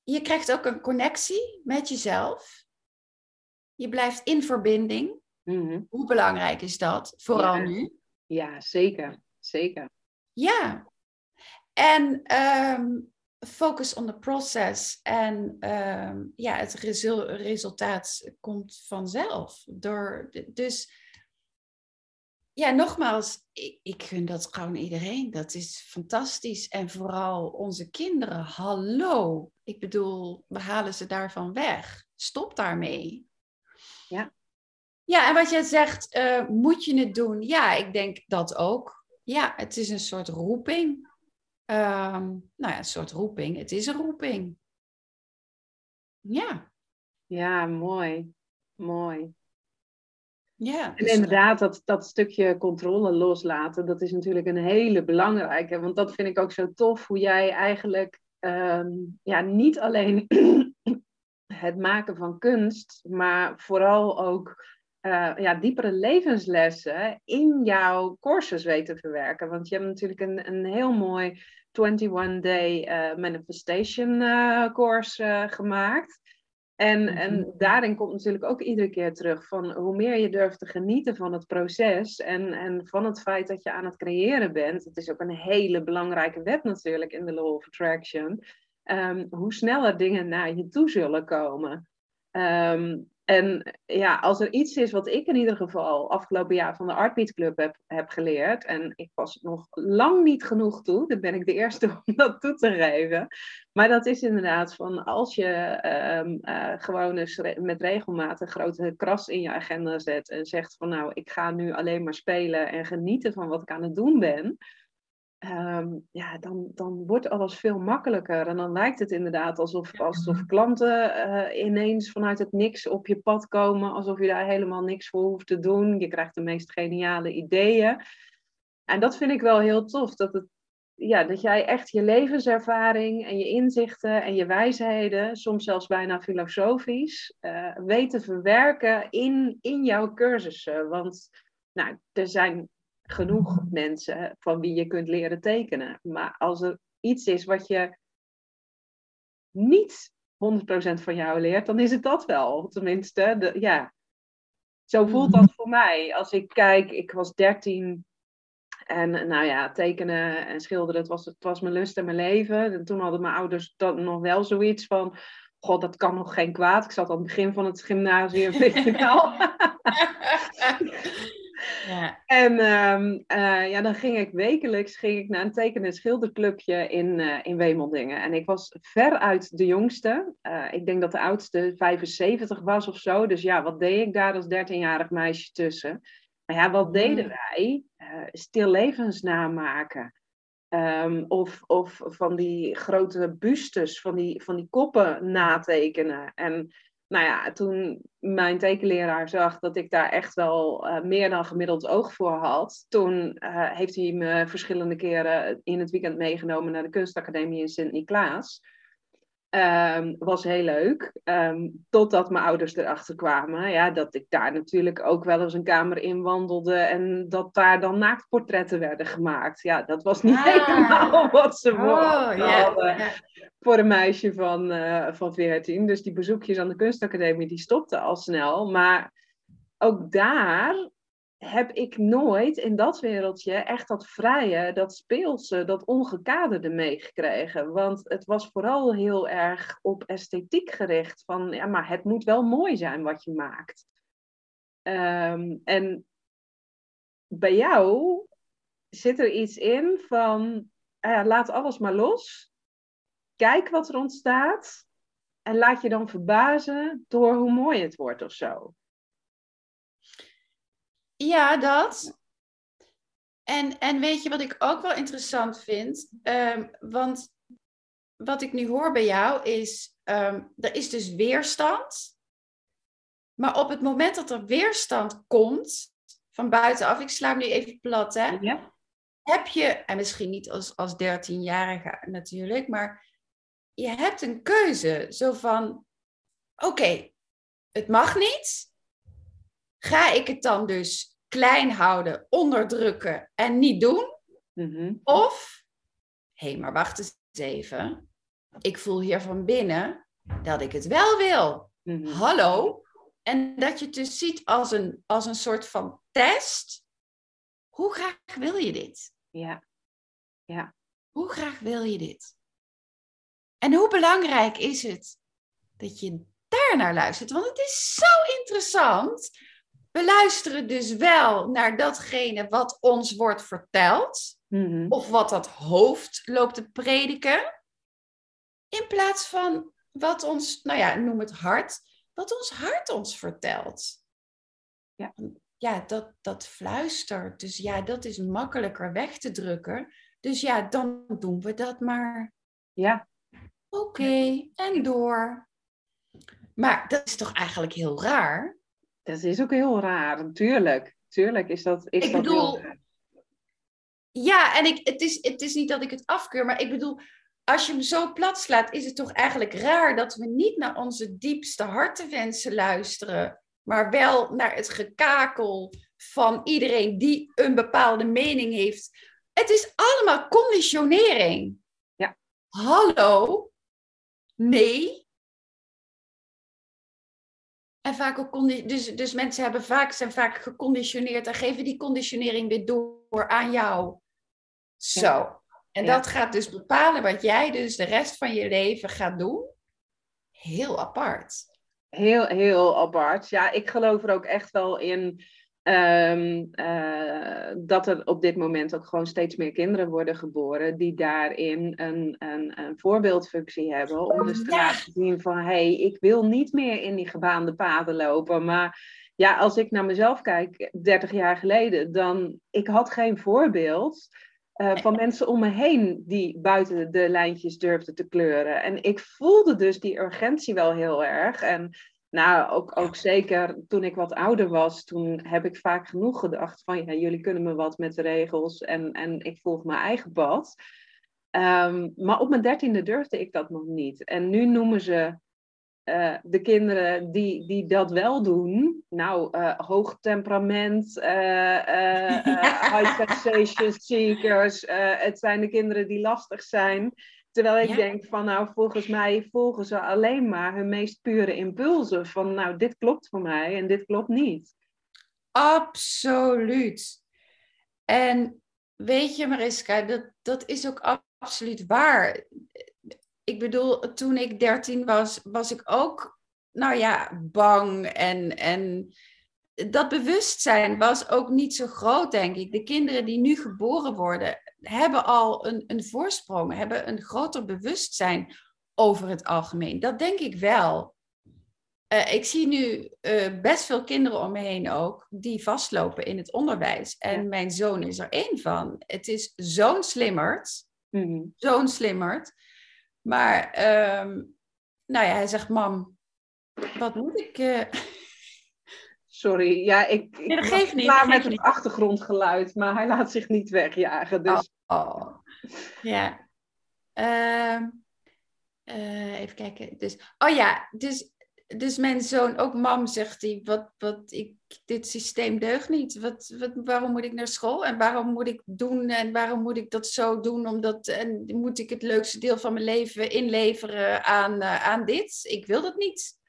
je krijgt ook een connectie met jezelf. Je blijft in verbinding. Mm-hmm. Hoe belangrijk is dat? Vooral ja. nu. Ja, zeker. Zeker. Ja. En um, focus on the process. En um, ja, het resul resultaat komt vanzelf. Door, dus ja, nogmaals, ik, ik gun dat gewoon iedereen. Dat is fantastisch. En vooral onze kinderen, hallo. Ik bedoel, we halen ze daarvan weg. Stop daarmee. Ja. Ja, en wat jij zegt, uh, moet je het doen? Ja, ik denk dat ook. Ja, het is een soort roeping. Um, nou ja, een soort roeping. Het is een roeping. Ja. Ja, mooi. Mooi. Ja, en dus, inderdaad, dat, dat stukje controle loslaten, dat is natuurlijk een hele belangrijke. Want dat vind ik ook zo tof, hoe jij eigenlijk um, ja, niet alleen het maken van kunst, maar vooral ook uh, ja, diepere levenslessen in jouw courses weet te verwerken. Want je hebt natuurlijk een, een heel mooi 21-day uh, manifestation uh, course gemaakt. En, en mhm. daarin komt natuurlijk ook iedere keer terug van hoe meer je durft te genieten van het proces en, en van het feit dat je aan het creëren bent. Het is ook een hele belangrijke wet natuurlijk in de Law of Attraction. Um, hoe sneller dingen naar je toe zullen komen. Um, en ja, als er iets is wat ik in ieder geval afgelopen jaar van de Artbeat Club heb, heb geleerd, en ik was nog lang niet genoeg toe, dan ben ik de eerste om dat toe te geven. Maar dat is inderdaad van als je um, uh, gewoon eens met regelmaat een grote kras in je agenda zet en zegt van nou, ik ga nu alleen maar spelen en genieten van wat ik aan het doen ben Um, ja, dan, dan wordt alles veel makkelijker. En dan lijkt het inderdaad alsof, alsof klanten uh, ineens vanuit het niks op je pad komen. Alsof je daar helemaal niks voor hoeft te doen. Je krijgt de meest geniale ideeën. En dat vind ik wel heel tof. Dat, het, ja, dat jij echt je levenservaring en je inzichten en je wijsheden, soms zelfs bijna filosofisch, uh, weet te verwerken in, in jouw cursussen. Want nou, er zijn genoeg mensen van wie je kunt leren tekenen. Maar als er iets is wat je niet 100% van jou leert, dan is het dat wel. Tenminste, de, ja. Zo voelt dat voor mij. Als ik kijk, ik was 13 En nou ja, tekenen en schilderen, het was, het was mijn lust en mijn leven. En toen hadden mijn ouders dan nog wel zoiets van... God, dat kan nog geen kwaad. Ik zat aan het begin van het gymnasium, weet je wel. Ja. En um, uh, ja, dan ging ik wekelijks ging ik naar een tekenen- en schilderclubje in, uh, in Wemeldingen. En ik was veruit de jongste. Uh, ik denk dat de oudste 75 was of zo. Dus ja, wat deed ik daar als 13-jarig meisje tussen? Maar ja, wat deden wij? stillevens namaken. Um, of, of van die grote bustes, van die, van die koppen natekenen. En nou ja, toen mijn tekenleraar zag dat ik daar echt wel uh, meer dan gemiddeld oog voor had, toen uh, heeft hij me verschillende keren in het weekend meegenomen naar de kunstacademie in Sint-Niklaas. Um, was heel leuk. Um, totdat mijn ouders erachter kwamen. Ja, dat ik daar natuurlijk ook wel eens een kamer in wandelde. En dat daar dan naaktportretten werden gemaakt. Ja, dat was niet ah. helemaal wat ze oh, hadden. Yeah. Voor een meisje van, uh, van 14. Dus die bezoekjes aan de kunstacademie, die stopten al snel. Maar ook daar heb ik nooit in dat wereldje echt dat vrije, dat speelse, dat ongekaderde meegekregen. Want het was vooral heel erg op esthetiek gericht. Van ja, maar het moet wel mooi zijn wat je maakt. Um, en bij jou zit er iets in van uh, laat alles maar los. Kijk wat er ontstaat. En laat je dan verbazen door hoe mooi het wordt of zo. Ja, dat. En, en weet je wat ik ook wel interessant vind? Um, want wat ik nu hoor bij jou is, um, er is dus weerstand. Maar op het moment dat er weerstand komt, van buitenaf, ik sla hem nu even plat, hè? Ja. Heb je, en misschien niet als, als 13-jarige natuurlijk, maar je hebt een keuze. Zo van, oké, het mag niet. Ga ik het dan dus klein houden, onderdrukken en niet doen? Mhm. Of, hé, hey, maar wacht eens even. Ik voel hier van binnen dat ik het wel wil. Mhm. Hallo? En dat je het dus ziet als een, als een soort van test. Hoe graag wil je dit? Ja. ja. Hoe graag wil je dit? En hoe belangrijk is het dat je daar naar luistert? Want het is zo interessant we luisteren dus wel naar datgene wat ons wordt verteld, mhm. of wat dat hoofd loopt te prediken, in plaats van wat ons, nou ja, noem het hart, wat ons hart ons vertelt. Ja, ja dat, dat fluistert. Dus ja, dat is makkelijker weg te drukken. Dus ja, dan doen we dat maar. Ja. Oké, en door. Maar dat is toch eigenlijk heel raar? Dat is ook heel raar, natuurlijk. Tuurlijk is dat. Is ik dat bedoel. Ja, en ik, het, is, het is niet dat ik het afkeur, maar ik bedoel, als je hem zo plat slaat, is het toch eigenlijk raar dat we niet naar onze diepste hartenwensen luisteren, maar wel naar het gekakel van iedereen die een bepaalde mening heeft. Het is allemaal conditionering. Ja. Hallo? Nee, en vaak ook dus, dus mensen hebben vaak, zijn vaak geconditioneerd en geven die conditionering weer door aan jou. Zo. En dat gaat dus bepalen wat jij dus de rest van je leven gaat doen. Heel apart. Heel, heel apart. Ja, ik geloof er ook echt wel in Um, uh, dat er op dit moment ook gewoon steeds meer kinderen worden geboren die daarin een, een, een voorbeeldfunctie hebben. Om dus te laten zien van hé, hey, ik wil niet meer in die gebaande paden lopen. Maar ja, als ik naar mezelf kijk, 30 jaar geleden, dan ik had geen voorbeeld. Uh, van mensen om me heen die buiten de lijntjes durfden te kleuren. En ik voelde dus die urgentie wel heel erg. En nou, ook, ook zeker toen ik wat ouder was, toen heb ik vaak genoeg gedacht van ja, jullie kunnen me wat met de regels en, en ik volg mijn eigen pad. Ehm, maar op mijn dertiende durfde ik dat nog niet. En nu noemen ze uh, de kinderen die, die dat wel doen, nou, uh, hoog temperament, uh, high sensation seekers, het zijn de kinderen die lastig zijn. Terwijl ik denk van nou, volgens mij volgen ze alleen maar hun meest pure impulsen. Van nou, dit klopt voor mij en dit klopt niet. Absoluut. En weet je Mariska, dat, dat is ook absoluut waar. Ik bedoel, toen ik dertien was, was ik ook, nou ja, bang en... en dat bewustzijn was ook niet zo groot, denk ik. De kinderen die nu geboren worden, hebben al een, een voorsprong, hebben een groter bewustzijn over het algemeen. Dat denk ik wel. Uh, ik zie nu uh, best veel kinderen om me heen ook die vastlopen in het onderwijs. En mijn zoon is er één van. Het is zo'n slimmerd. Mm Zo'n slimmerd. Maar, um, nou ja, hij zegt, mam, wat moet ik... Uh... Sorry, ja, ik, ik nee, geeft niet, klaar met het achtergrondgeluid, maar hij laat zich niet wegjagen. Dus... Oh, oh. Ja. Uh, uh, even kijken. Dus, oh ja, dus, dus mijn zoon, ook mam, zegt hij, wat, wat, ik, dit systeem deugt niet. Wat, wat, waarom moet ik naar school en waarom moet ik doen en waarom moet ik dat zo doen? Omdat, en moet ik het leukste deel van mijn leven inleveren aan, uh, aan dit? Ik wil dat niet.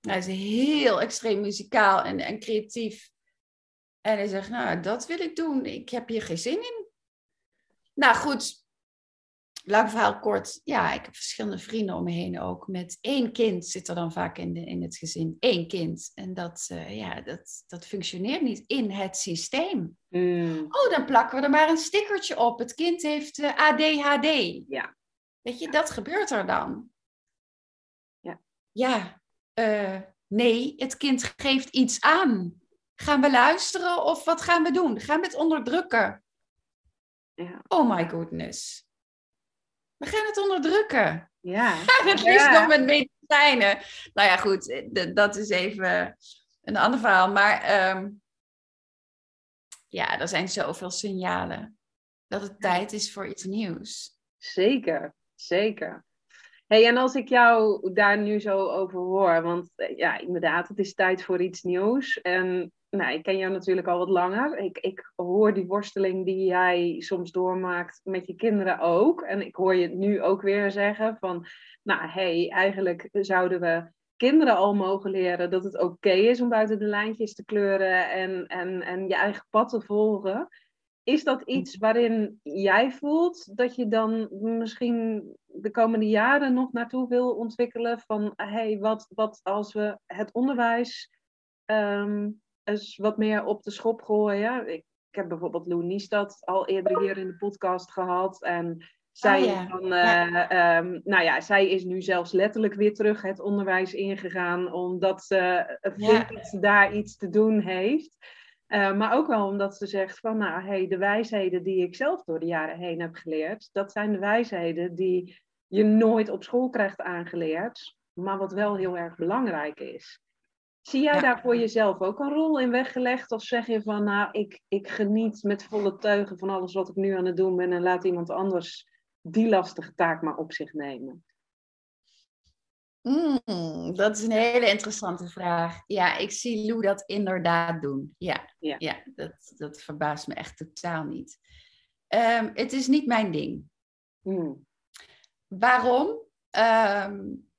Hij is heel extreem muzikaal en, en creatief. En hij zegt, nou, dat wil ik doen. Ik heb hier geen zin in. Nou goed, lang verhaal kort. Ja, ik heb verschillende vrienden om me heen ook. Met één kind zit er dan vaak in, de, in het gezin. Eén kind. En dat, uh, ja, dat, dat functioneert niet in het systeem. Mm. Oh, dan plakken we er maar een stickertje op. Het kind heeft uh, eh, ADHD. Ja. Weet je, dat gebeurt er dan. Ja. Ja, uh, nee, het kind geeft iets aan. Gaan we luisteren of wat gaan we doen? Gaan we het onderdrukken? Ja. Oh my goodness. We gaan het onderdrukken. Ja. het liefst nog met medicijnen. Nou ja, goed, dat is even een ander verhaal. Maar um, ja, er zijn zoveel signalen dat het tijd is voor iets nieuws. Zeker, zeker hey, en als ik jou daar nu zo over hoor, want eh, ja, inderdaad, het is tijd voor iets nieuws. En nou, ik ken jou natuurlijk al wat langer. Ik, ik hoor die worsteling die jij soms doormaakt met je kinderen ook. En ik hoor je nu ook weer zeggen van, nou hey, eigenlijk zouden we kinderen al mogen leren dat het oké is om buiten de lijntjes te kleuren en, en, en je eigen pad te volgen. Is dat iets waarin jij voelt dat je dan misschien de komende jaren nog naartoe wil ontwikkelen? Van hey, wat, wat als we het onderwijs um, eens wat meer op de schop gooien? Ik, ik heb bijvoorbeeld Lou Niestad al eerder hier in de podcast gehad. En zij, oh, van, uh, um, nou ja, zij is nu zelfs letterlijk weer terug het onderwijs ingegaan, omdat ze vindt dat ze daar iets te doen heeft. Uh, maar ook wel omdat ze zegt van, nou, hey, de wijsheden die ik zelf door de jaren heen heb geleerd, dat zijn de wijsheden die je nooit op school krijgt aangeleerd, maar wat wel heel erg belangrijk is. Zie jij daar voor jezelf ook een rol in weggelegd? Of zeg je van, nou, ik, ik geniet met volle teugen van alles wat ik nu aan het doen ben en laat iemand anders die lastige taak maar op zich nemen? Mm, dat is een hele interessante vraag. Ja, ik zie Lou dat inderdaad doen. Ja, ja. ja dat, dat verbaast me echt totaal niet. Um, het is niet mijn ding. Mm. Waarom? Um,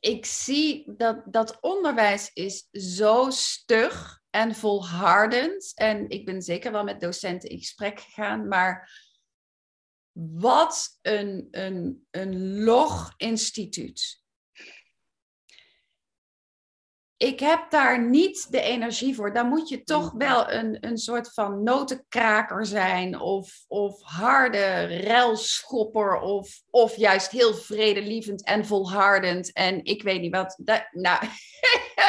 ik zie dat, dat onderwijs is zo stug en volhardend. En ik ben zeker wel met docenten in gesprek gegaan, maar wat een, een, een log instituut ik heb daar niet de energie voor. Dan moet je toch wel een, een soort van notenkraker zijn. Of, of harde relschopper. Of, of juist heel vredelievend en volhardend. En ik weet niet wat. Dat, nou,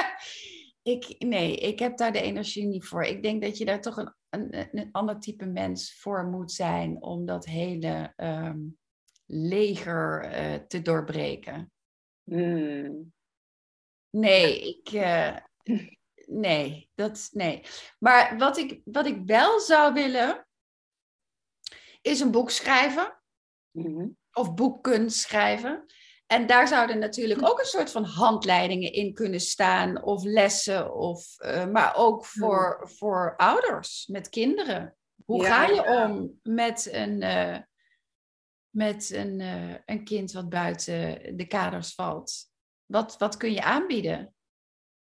ik, nee, ik heb daar de energie niet voor. Ik denk dat je daar toch een, een, een ander type mens voor moet zijn. Om dat hele ehm, leger uh, te doorbreken. Mm. Nee, ik. Uh, nee, dat. Nee. Maar wat ik, wat ik wel zou willen. is een boek schrijven. Mm Of boeken schrijven. En daar zouden natuurlijk ook een soort van handleidingen in kunnen staan, of lessen, of, uh, maar ook voor, voor ouders met kinderen. Hoe ga je om met een, uh, met een, uh, een kind wat buiten de kaders valt? Wat, wat kun je aanbieden?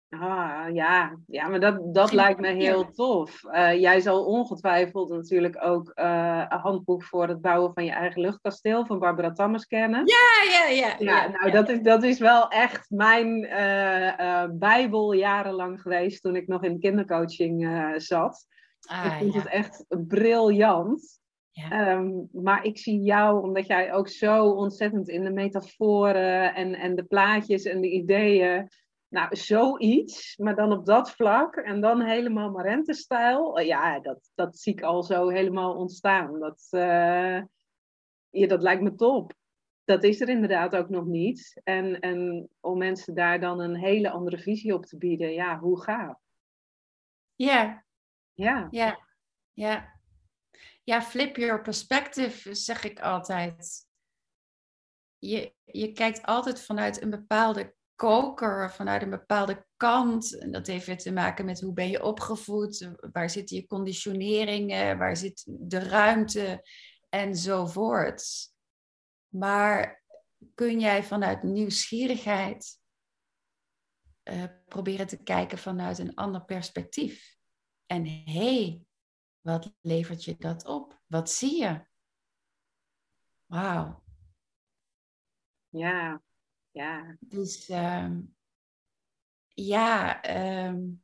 Ah, ja. ja, maar dat, dat lijkt me heel tof. Uh, jij zal ongetwijfeld natuurlijk ook uh, een handboek voor het bouwen van je eigen luchtkasteel van Barbara Tammers kennen. Ja, ja, ja. ja, nou, ja. Dat, is, dat is wel echt mijn uh, bijbel jarenlang geweest toen ik nog in kindercoaching zat. Ah, ik vind het echt briljant. Ja. Um, maar ik zie jou, omdat jij ook zo ontzettend in de metaforen en, en de plaatjes en de ideeën nou, zoiets, maar dan op dat vlak en dan helemaal Marente-stijl. Eh, ja, dat, dat zie ik al zo helemaal ontstaan. Dat, uh, ja, dat lijkt me top. Dat is er inderdaad ook nog niet. En, en om mensen daar dan een hele andere visie op te bieden, ja, hoe gaaf. Ja. Ja. Ja. Ja. Ja, flip your perspective, zeg ik altijd. Je, je kijkt altijd vanuit een bepaalde koker vanuit een bepaalde kant. En dat heeft weer te maken met hoe ben je opgevoed, waar zitten je conditioneringen, waar zit de ruimte enzovoort. Maar kun jij vanuit nieuwsgierigheid uh, proberen te kijken vanuit een ander perspectief? En hé, hey, wat levert je dat op? Wat zie je? Wauw. Ja, ja. Dus uh, ja, um,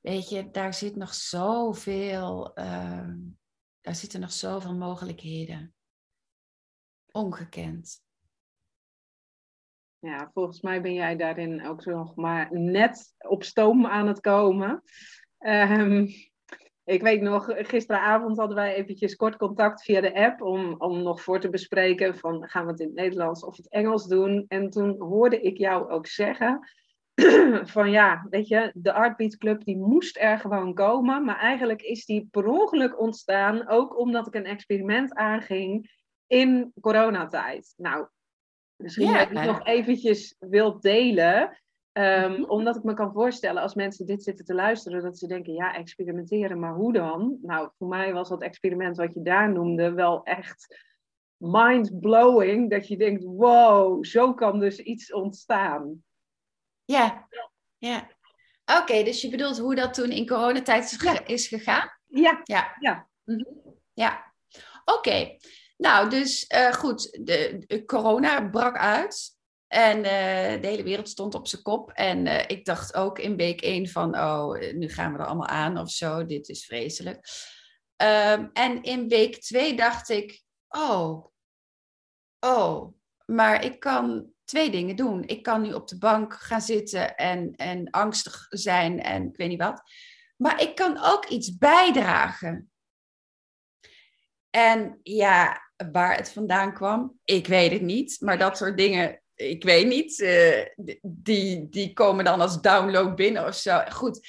weet je, daar zit nog zoveel, uh, daar zitten nog zoveel mogelijkheden. Ongekend. Ja, volgens mij ben jij daarin ook nog maar net op stoom aan het komen. Um, ik weet nog, gisteravond hadden wij eventjes kort contact via de app om, om nog voor te bespreken van gaan we het in het Nederlands of het Engels doen. En toen hoorde ik jou ook zeggen van ja, weet je, de Artbeat Club die moest er gewoon komen. Maar eigenlijk is die per ongeluk ontstaan, ook omdat ik een experiment aanging in coronatijd. Nou, misschien dat je nog eventjes wilt delen. Um, Omdat ik me kan voorstellen als mensen dit zitten te luisteren, dat ze denken, ja, experimenteren, maar hoe dan? Nou, voor mij was dat experiment wat je daar noemde wel echt mind-blowing. Dat je denkt, wow, zo kan dus iets ontstaan. Ja, ja. Oké, dus je bedoelt hoe dat toen in coronatijd is, ja. is gegaan? Ja. Ja. Ja. Mm -hmm. ja. Oké. Nou, dus uh, goed, de, de, corona brak uit. En uh, de hele wereld stond op zijn kop. En uh, ik dacht ook in week 1 van, oh, nu gaan we er allemaal aan of zo. Dit is vreselijk. Um, en in week 2 dacht ik, oh, oh, maar ik kan twee dingen doen. Ik kan nu op de bank gaan zitten en, en angstig zijn en ik weet niet wat. Maar ik kan ook iets bijdragen. En ja, waar het vandaan kwam, ik weet het niet. Maar dat soort dingen ik weet niet, uh, die, die komen dan als download binnen of zo. Goed,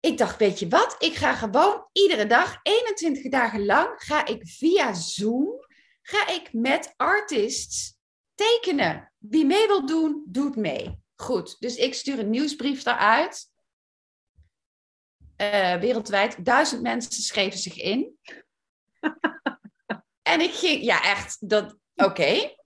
ik dacht, weet je wat? Ik ga gewoon iedere dag, 21 dagen lang, ga ik via Zoom, ga ik met artists tekenen. Wie mee wil doen, doet mee. Goed, dus ik stuur een nieuwsbrief daaruit. Uh, wereldwijd, duizend mensen schreven zich in. en ik ging, ja echt, dat, oké. Okay.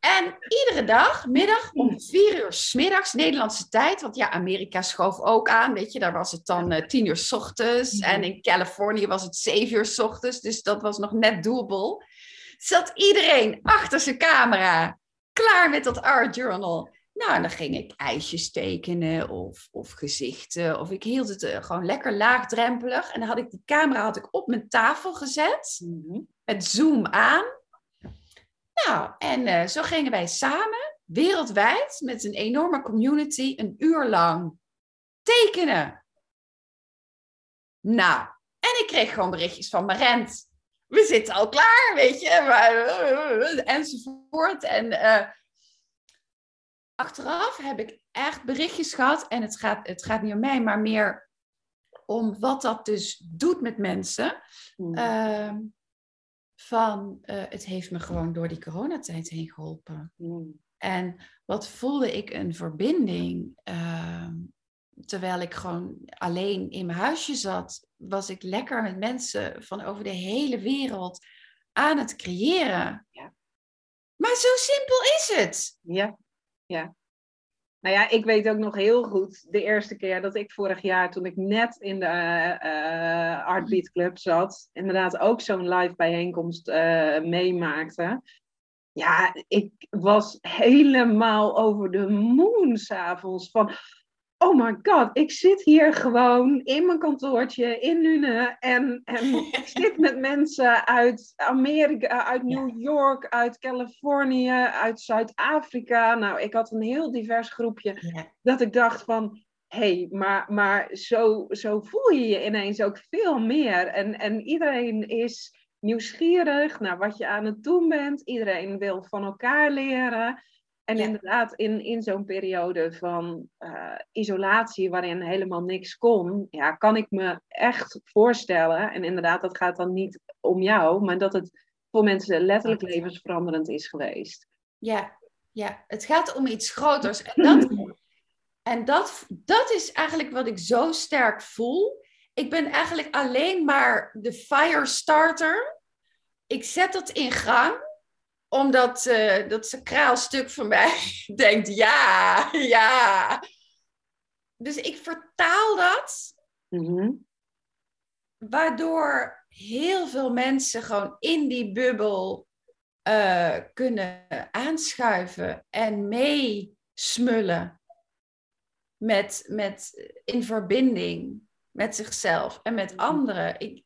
En iedere dag, middag, om vier uur s middags, Nederlandse tijd. Want ja, Amerika schoof ook aan, weet je. Daar was het dan uh, tien uur s ochtends. En in Californië was het zeven uur s ochtends. Dus dat was nog net doable. Zat iedereen achter zijn camera, klaar met dat art journal. Nou, en dan ging ik ijsjes tekenen of, of gezichten. Of ik hield het uh, gewoon lekker laagdrempelig. En dan had ik die camera had ik op mijn tafel gezet. Mm -hmm. Met zoom aan. Nou, en uh, zo gingen wij samen, wereldwijd, met een enorme community, een uur lang tekenen. Nou, en ik kreeg gewoon berichtjes van Marent. We zitten al klaar, weet je, maar, uh, enzovoort. En uh, achteraf heb ik echt berichtjes gehad. En het gaat, het gaat niet om mij, maar meer om wat dat dus doet met mensen. Mm van uh, het heeft me gewoon door die coronatijd heen geholpen. Mm. En wat voelde ik een verbinding. Uh, terwijl ik gewoon alleen in mijn huisje zat, was ik lekker met mensen van over de hele wereld aan het creëren. Ja. Maar zo simpel is het. Ja, ja. Nou ja, ik weet ook nog heel goed de eerste keer dat ik vorig jaar, toen ik net in de uh, Art Beat Club zat, inderdaad ook zo'n live bijeenkomst uh, meemaakte. Ja, ik was helemaal over de moon s'avonds van, oh my god, ik zit hier gewoon in mijn kantoortje in Nune en, en ik zit met mensen uit Amerika, uit New York, uit Californië, uit Zuid-Afrika. Nou, ik had een heel divers groepje dat ik dacht van, hé, hey, maar, maar zo, zo voel je je ineens ook veel meer. En, en iedereen is nieuwsgierig naar wat je aan het doen bent. Iedereen wil van elkaar leren. En inderdaad, in, in zo'n periode van uh, isolatie waarin helemaal niks kon, ja, kan ik me echt voorstellen, en inderdaad, dat gaat dan niet om jou, maar dat het voor mensen letterlijk levensveranderend is geweest. Ja, ja. het gaat om iets groters. En, dat, en dat, dat is eigenlijk wat ik zo sterk voel. Ik ben eigenlijk alleen maar de firestarter. Ik zet het in gang omdat uh, dat sacraal stuk van mij denkt, ja, ja. Dus ik vertaal dat, mhm. waardoor heel veel mensen gewoon in die bubbel uh, kunnen aanschuiven en meesmullen met, met, in verbinding met zichzelf en met mhm. anderen. Ik,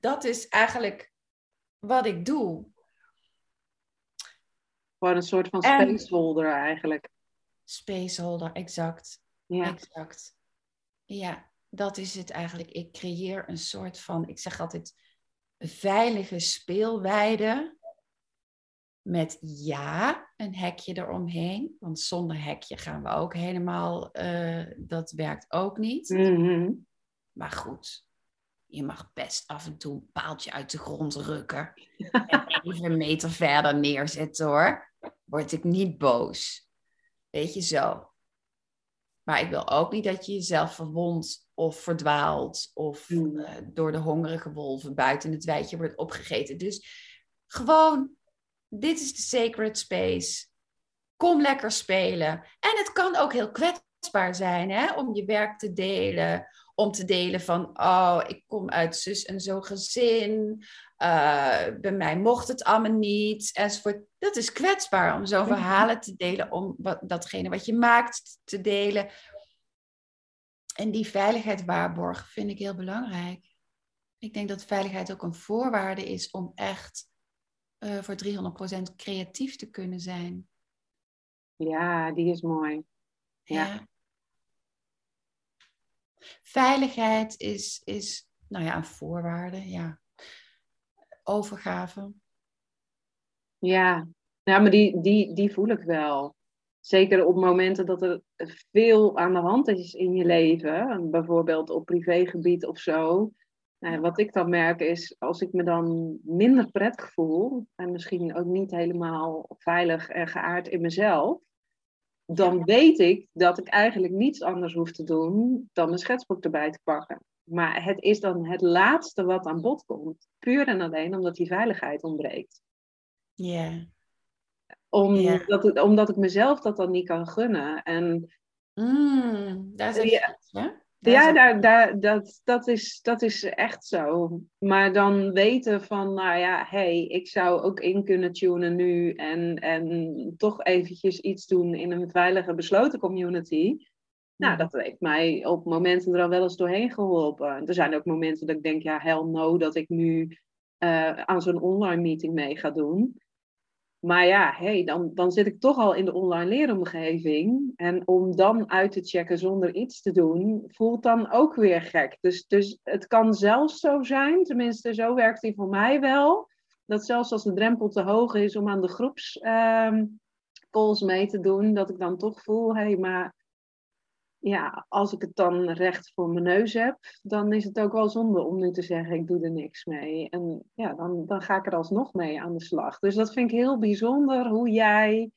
dat is eigenlijk wat ik doe. Gewoon een soort van spaceholder eigenlijk. Spaceholder, exact. Ja. Exact. Ja, dat is het eigenlijk. Ik creëer een soort van, ik zeg altijd, veilige speelweide. Met ja, een hekje eromheen. Want zonder hekje gaan we ook helemaal, uh, dat werkt ook niet. Mm Maar goed, je mag best af en toe een paaltje uit de grond rukken. en even een meter verder neerzetten hoor. Word ik niet boos. Weet je zo. Maar ik wil ook niet dat je jezelf verwondt of verdwaalt. Of hmm. eh, door de hongerige wolven buiten het weidje wordt opgegeten. Dus gewoon, dit is de sacred space. Kom lekker spelen. En het kan ook heel kwetsbaar zijn hè? om je werk te delen om te delen van, oh, ik kom uit zus en zo gezin. Uh, bij mij mocht het allemaal niet, enzovoort. Dat is kwetsbaar om zo'n verhalen te delen, om wat, datgene wat je maakt te delen. En die veiligheid waarborgen vind ik heel belangrijk. Ik denk dat veiligheid ook een voorwaarde is om echt uh, voor 300% creatief te kunnen zijn. Ja, die is mooi. ja. ja. Veiligheid is, is nou ja, een voorwaarde, ja. Overgave. Ja, ja maar die, die, die voel ik wel. Zeker op momenten dat er veel aan de hand is in je leven, bijvoorbeeld op privégebied of zo. Nou, wat ik dan merk is, als ik me dan minder prettig voel en misschien ook niet helemaal veilig en geaard in mezelf, dan weet ik dat ik eigenlijk niets anders hoef te doen dan mijn schetsboek erbij te pakken. Maar het is dan het laatste wat aan bod komt. Puur en alleen omdat die veiligheid ontbreekt. Ja. Omdat, omdat ik mezelf dat dan niet kan gunnen. En, mm, daar is ja, hè? Ja, daar, daar, dat, dat, is, dat is echt zo. Maar dan weten van, nou ja, hey, ik zou ook in kunnen tunen nu en, en toch eventjes iets doen in een veilige, besloten community. Nou, dat heeft mij op momenten er al wel eens doorheen geholpen. Er zijn ook momenten dat ik denk, ja, hell no, dat ik nu uh, aan zo'n online meeting mee ga doen. Maar ja, hey, dan, dan zit ik toch al in de online leeromgeving. En om dan uit te checken zonder iets te doen, voelt dan ook weer gek. Dus, dus het kan zelfs zo zijn, tenminste zo werkt die voor mij wel, dat zelfs als de drempel te hoog is om aan de groepscalls ehm, mee te doen, dat ik dan toch voel, hé, hey, maar ja, als ik het dan recht voor mijn neus heb, dan is het ook wel zonde om nu te zeggen, ik doe er niks mee. En ja, dan, dan ga ik er alsnog mee aan de slag. Dus dat vind ik heel bijzonder hoe jij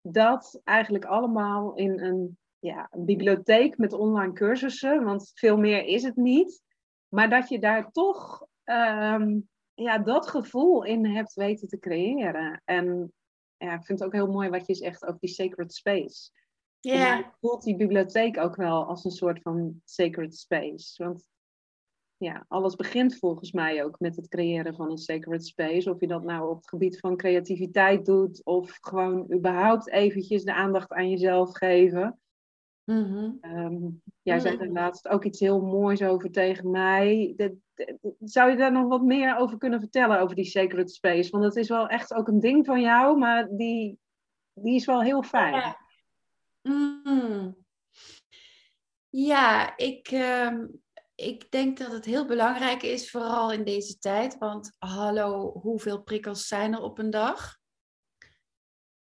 dat eigenlijk allemaal in een, ja, bibliotheek met online cursussen, want veel meer is het niet, maar dat je daar toch ehm, ja, dat gevoel in hebt weten te creëren. En ja, ik vind het ook heel mooi wat je zegt over die sacred space. Ja. voelt die bibliotheek ook wel als een soort van sacred space. Want ja, alles begint volgens mij ook met het creëren van een sacred space. Of je dat nou op het gebied van creativiteit doet, of gewoon überhaupt eventjes de aandacht aan jezelf geven. Jij zei er laatst ook iets heel moois over tegen mij. Dat- dat- zou je daar nog wat meer over kunnen vertellen, over die sacred space? Want het is wel echt ook een ding van jou, maar die, die is wel heel fijn. Ja. Mm. Ja, ik, ehm, ik denk dat het heel belangrijk is, vooral in deze tijd. Want hallo, hoeveel prikkels zijn er op een dag?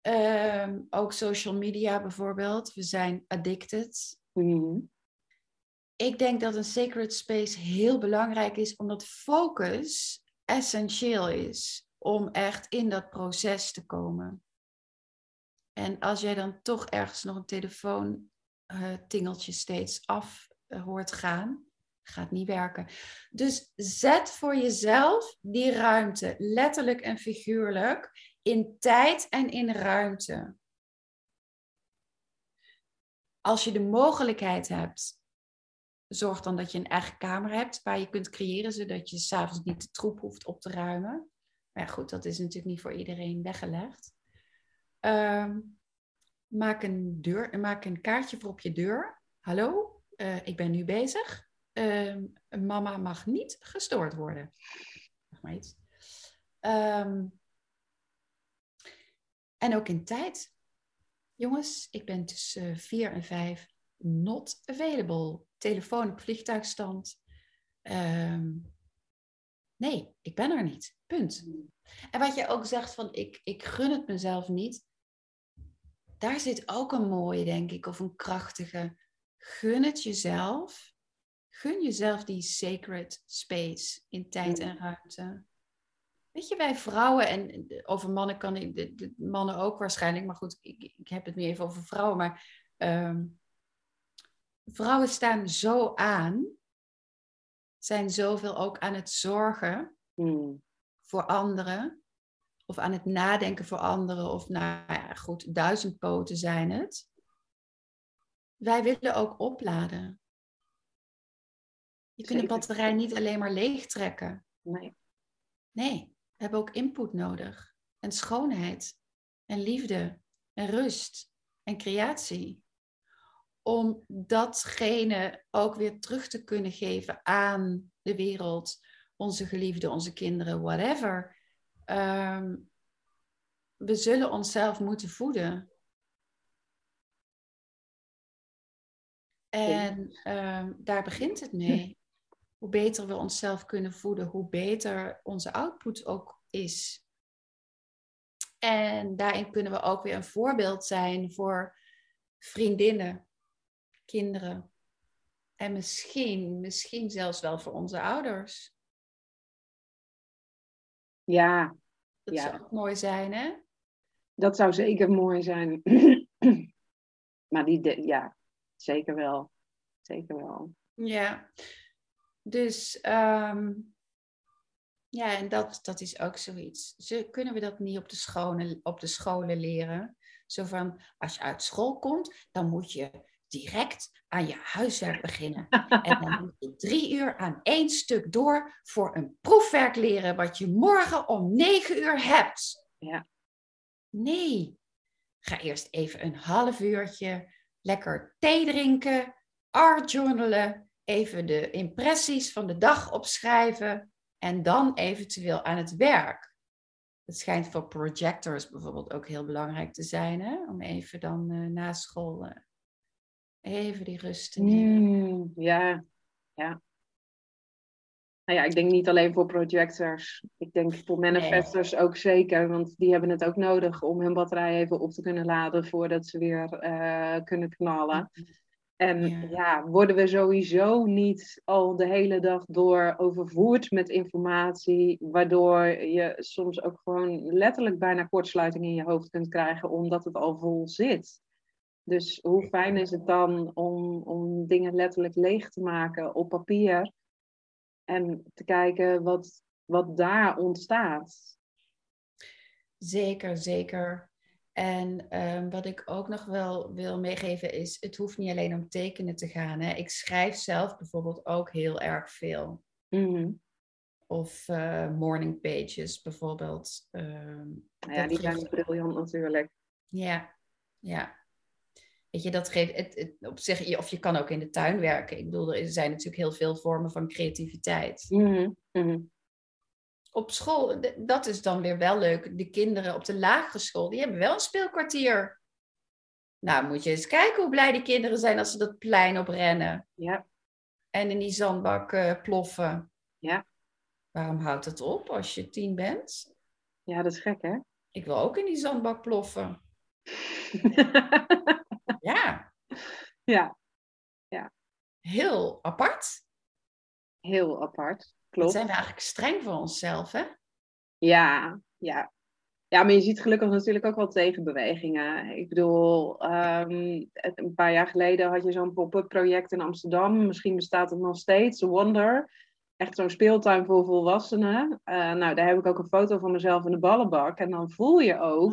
Ehm, ook social media bijvoorbeeld. We zijn addicted. Mhm. Ik denk dat een sacred space heel belangrijk is, omdat focus essentieel is om echt in dat proces te komen. En als jij dan toch ergens nog een telefoon eh, tingeltje steeds af eh, hoort gaan, gaat niet werken. Dus zet voor jezelf die ruimte, letterlijk en figuurlijk, in tijd en in ruimte. Als je de mogelijkheid hebt, zorg dan dat je een eigen kamer hebt waar je kunt creëren, zodat je s'avonds niet de troep hoeft op te ruimen. Maar goed, dat is natuurlijk niet voor iedereen weggelegd. Ehm, maak, een deur, maak een kaartje voor op je deur. Hallo, eh, ik ben nu bezig. Ehm, mama mag niet gestoord worden. Zeg maar iets. Ehm, en ook in tijd. Jongens, ik ben tussen 4 en 5 not available. Telefoon op vliegtuigstand. Nee, ik ben er niet. Punt. En wat je ook zegt van ik, ik gun het mezelf niet. Daar zit ook een mooie, denk ik, of een krachtige. Gun het jezelf. Gun jezelf die sacred space in tijd en ruimte. Weet je, wij vrouwen, en over mannen kan ik, de, de mannen ook waarschijnlijk, maar goed, ik, ik heb het nu even over vrouwen, maar ehm, vrouwen staan zo aan, zijn zoveel ook aan het zorgen Mhm. voor anderen, of aan het nadenken voor anderen, of nou ja, goed, duizendpoten zijn het. Wij willen ook opladen. Je kunt de Zeker. batterij niet alleen maar leegtrekken. Nee. Nee, we hebben ook input nodig. En schoonheid. En liefde. En rust. En creatie. Om datgene ook weer terug te kunnen geven aan de wereld. Onze geliefden, onze kinderen, whatever. Ehm, we zullen onszelf moeten voeden. En ehm, daar begint het mee. Hoe beter we onszelf kunnen voeden, hoe beter onze output ook is. En daarin kunnen we ook weer een voorbeeld zijn voor vriendinnen, kinderen. En misschien, misschien zelfs wel voor onze ouders. Ja, Dat Ja. zou ook mooi zijn, hè? dat zou zeker mooi zijn. maar die, de- ja, zeker wel. Zeker wel. Ja. Dus ehm, ja, en dat, dat is ook zoiets. Ze, kunnen we dat niet op de, scholen, op de scholen leren? Zo van, als je uit school komt, dan moet je direct aan je huiswerk beginnen. En dan moet je drie uur aan één stuk door voor een proefwerk leren, wat je morgen om negen uur hebt. Ja. Nee. Ga eerst even een half uurtje lekker thee drinken, art journalen, even de impressies van de dag opschrijven en dan eventueel aan het werk. Het schijnt voor projectors bijvoorbeeld ook heel belangrijk te zijn, hè? om even dan eh, na school eh, even die rust te nemen. Mm, ja, ja. Nou ja, ik denk niet alleen voor projectors. Ik denk voor manifestors ook zeker. Want die hebben het ook nodig om hun batterij even op te kunnen laden voordat ze weer eh, kunnen knallen. En Ja. ja. worden we sowieso niet al de hele dag door overvoerd met informatie, waardoor je soms ook gewoon letterlijk bijna kortsluiting in je hoofd kunt krijgen, omdat het al vol zit. Dus hoe fijn is het dan om, om dingen letterlijk leeg te maken op papier en te kijken wat, wat daar ontstaat. Zeker, zeker. En ehm, wat ik ook nog wel wil meegeven is, het hoeft niet alleen om tekenen te gaan. Hè. Ik schrijf zelf bijvoorbeeld ook heel erg veel. Mhm. Of uh, morning pages bijvoorbeeld. Ehm, ja, die zijn briljant natuurlijk. Ja, ja. Weet je, dat geeft het, het, op zich, of je kan ook in de tuin werken. Ik bedoel, er zijn natuurlijk heel veel vormen van creativiteit. Mm -hmm. Op school, dat is dan weer wel leuk. De kinderen op de lagere school, die hebben wel een speelkwartier. Nou, moet je eens kijken hoe blij die kinderen zijn als ze dat plein op rennen. Ja. En in die zandbak uh, ploffen. Ja. Waarom houdt het op als je tien bent? Ja, dat is gek, hè? Ik wil ook in die zandbak ploffen. ja. Ja. Heel apart. Heel apart. Klopt. zijn we eigenlijk streng voor onszelf, hè? Ja, ja. Ja, maar je ziet gelukkig natuurlijk ook wel tegenbewegingen. Ik bedoel, um, een paar jaar geleden had je zo'n pop-up project in Amsterdam. Misschien bestaat het nog steeds, Wonder echt zo'n speeltuin voor volwassenen. Uh, nou, daar heb ik ook een foto van mezelf in de ballenbak. En dan voel je ook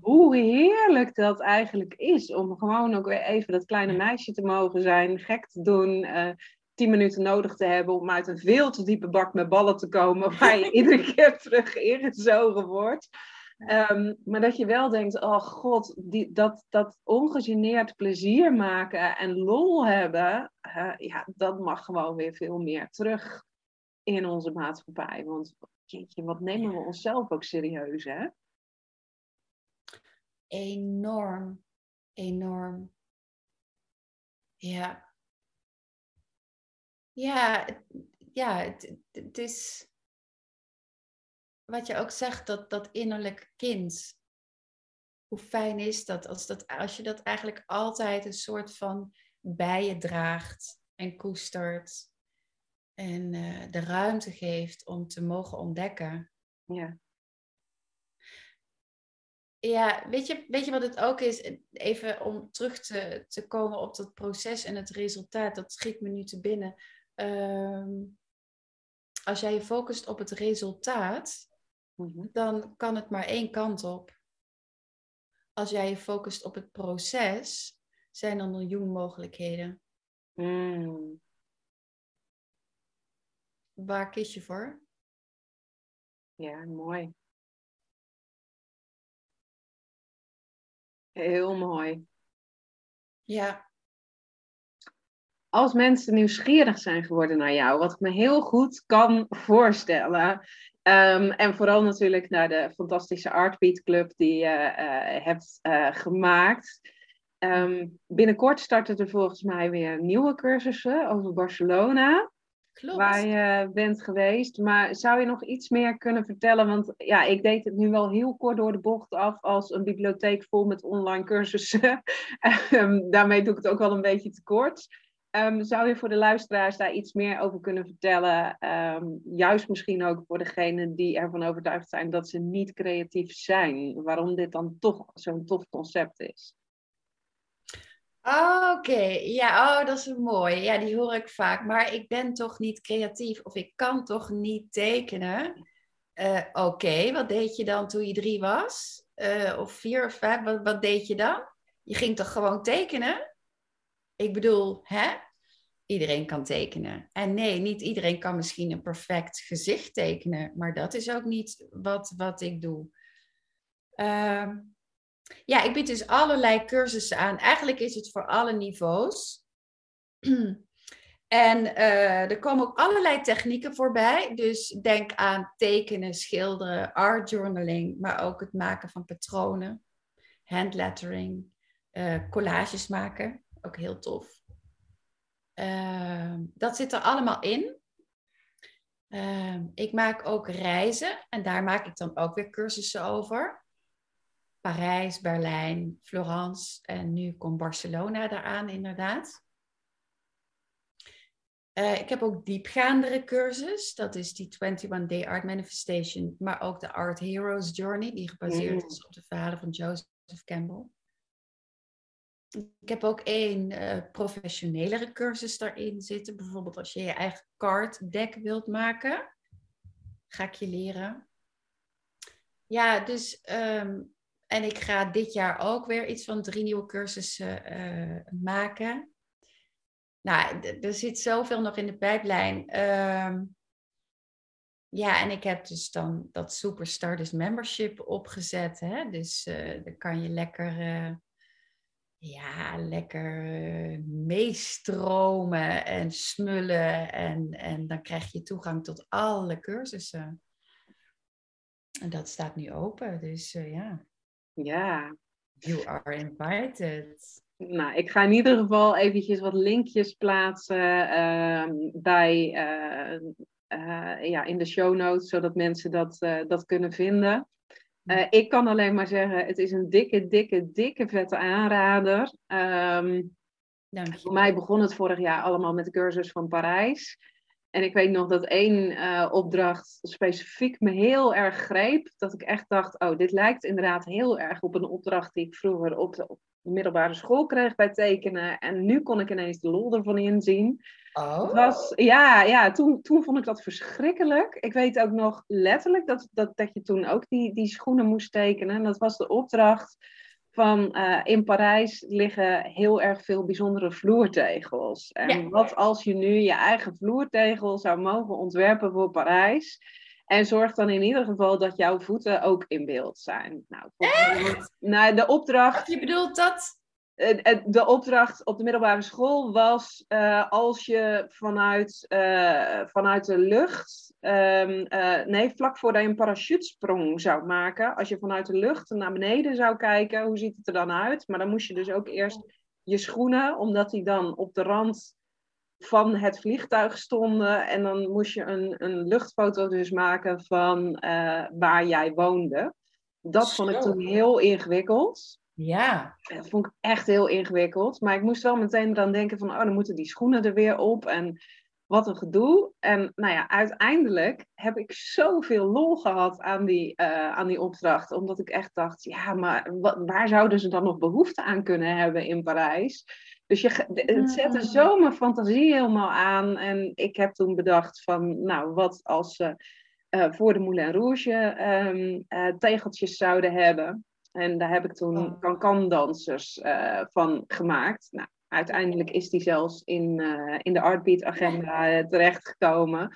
hoe heerlijk dat eigenlijk is. Om gewoon ook weer even dat kleine meisje te mogen zijn, gek te doen. Uh, tien minuten nodig te hebben om uit een veel te diepe bak met ballen te komen. Waar je iedere keer terug ingezogen wordt. Um, maar dat je wel denkt, oh god, die, dat, dat ongegeneerd plezier maken en lol hebben, uh, ja, dat mag gewoon weer veel meer terug in onze maatschappij. Want jeetje, wat nemen we onszelf ook serieus, hè? Enorm, enorm. Ja. Ja, ja het, het is wat je ook zegt, dat, dat innerlijk kind. Hoe fijn is dat als, dat als je dat eigenlijk altijd een soort van bij je draagt en koestert en uh, de ruimte geeft om te mogen ontdekken. Ja. Ja, weet je, weet je wat het ook is? Even om terug te, te komen op dat proces en het resultaat, dat schiet me nu te binnen. Um, als jij je focust op het resultaat, mm-hmm. dan kan het maar één kant op. Als jij je focust op het proces, zijn er een miljoen mogelijkheden. Mm. Waar kies je voor? Ja, mooi. Heel mooi. Ja. Als mensen nieuwsgierig zijn geworden naar jou, wat ik me heel goed kan voorstellen. Um, en vooral natuurlijk naar de fantastische Artbeat Club die je uh, hebt uh, gemaakt. Um, binnenkort starten er volgens mij weer nieuwe cursussen over Barcelona. Waar je bent geweest. Maar zou je nog iets meer kunnen vertellen? Want ja, ik deed het nu wel heel kort door de bocht af als een bibliotheek vol met online cursussen. um, daarmee doe ik het ook wel een beetje te kort. Um, zou je voor de luisteraars daar iets meer over kunnen vertellen? Um, juist misschien ook voor degenen die ervan overtuigd zijn dat ze niet creatief zijn. Waarom dit dan toch zo'n tof concept is? Oké, ja, oh, dat is mooi. Ja, die hoor ik vaak. Maar ik ben toch niet creatief of ik kan toch niet tekenen. Uh, Oké, wat deed je dan toen je drie was? Uh, of vier of vijf, wat, wat deed je dan? Je ging toch gewoon tekenen? Ik bedoel, hè? Iedereen kan tekenen. En nee, niet iedereen kan misschien een perfect gezicht tekenen. Maar dat is ook niet wat, wat ik doe. Uh, ja, ik bied dus allerlei cursussen aan. Eigenlijk is het voor alle niveaus. En uh, er komen ook allerlei technieken voorbij. Dus denk aan tekenen, schilderen, art journaling, maar ook het maken van patronen, handlettering, uh, collages maken. Ook heel tof. Uh, dat zit er allemaal in. Ehm, ik maak ook reizen en daar maak ik dan ook weer cursussen over. Parijs, Berlijn, Florence en nu komt Barcelona eraan inderdaad. Uh, ik heb ook diepgaandere cursus. Dat is die 21 Day Art Manifestation, maar ook de Art Heroes Journey, die gebaseerd mm. is op de verhalen van Joseph Campbell. Ik heb ook één uh, professionelere cursus daarin zitten. Bijvoorbeeld als je je eigen card deck wilt maken, ga ik je leren. Ja, dus um, en ik ga dit jaar ook weer iets van drie nieuwe cursussen uh, maken. Nou, er zit zoveel nog in de pijplijn. Ehm, ja, en ik heb dus dan dat Superstardust Membership opgezet. Hè? Dus uh, dan kan je lekker, uh, ja, lekker meestromen en smullen. En, en dan krijg je toegang tot alle cursussen. En dat staat nu open, dus ja. Ja. You are invited. Nou, ik ga in ieder geval eventjes wat linkjes plaatsen uh, bij, uh, ja, in de show notes, zodat mensen dat, dat kunnen vinden. ik kan alleen maar zeggen, het is een dikke, dikke, dikke vette aanrader. Um, voor mij begon het vorig jaar allemaal met de cursus van Parijs. En ik weet nog dat één uh, opdracht specifiek me heel erg greep. Dat ik echt dacht, oh, dit lijkt inderdaad heel erg op een opdracht die ik vroeger op de, op de middelbare school kreeg bij tekenen. En nu kon ik ineens de lol ervan inzien. Oh. Was, ja, ja toen, toen vond ik dat verschrikkelijk. Ik weet ook nog letterlijk dat, dat, dat je toen ook die, die schoenen moest tekenen. En dat was de opdracht van uh, in Parijs liggen heel erg veel bijzondere vloertegels. En wat als je nu je eigen vloertegel zou mogen ontwerpen voor Parijs? En zorg dan in ieder geval dat jouw voeten ook in beeld zijn. Nou, Echt? Nou, de opdracht. Je bedoelt dat eh, eh, de opdracht op de middelbare school was uh, als je vanuit, uh, vanuit de lucht, um, nee, vlak voordat je een parachutesprong zou maken, als je vanuit de lucht naar beneden zou kijken, hoe ziet het er dan uit? Maar dan moest je dus ook eerst je schoenen, omdat die dan op de rand van het vliegtuig stonden. En dan moest je een, een luchtfoto dus maken van waar jij woonde. Dat vond ik toen heel ingewikkeld. Ja. Dat vond ik echt heel ingewikkeld. Maar ik moest wel meteen dan denken van, oh, dan moeten die schoenen er weer op. En wat een gedoe. En nou ja, uiteindelijk heb ik zoveel lol gehad aan die, uh, aan die opdracht. Omdat ik echt dacht, ja, maar waar zouden ze dan nog behoefte aan kunnen hebben in Parijs? Dus je, het zette zo mijn fantasie helemaal aan. En ik heb toen bedacht van, nou, wat als ze uh, voor de Moulin Rouge um, uh, tegeltjes zouden hebben. En daar heb ik toen Oh. kan-kan-dansers uh, van gemaakt. Nou, uiteindelijk is die zelfs in, uh, in de Artbeat-agenda uh, terechtgekomen.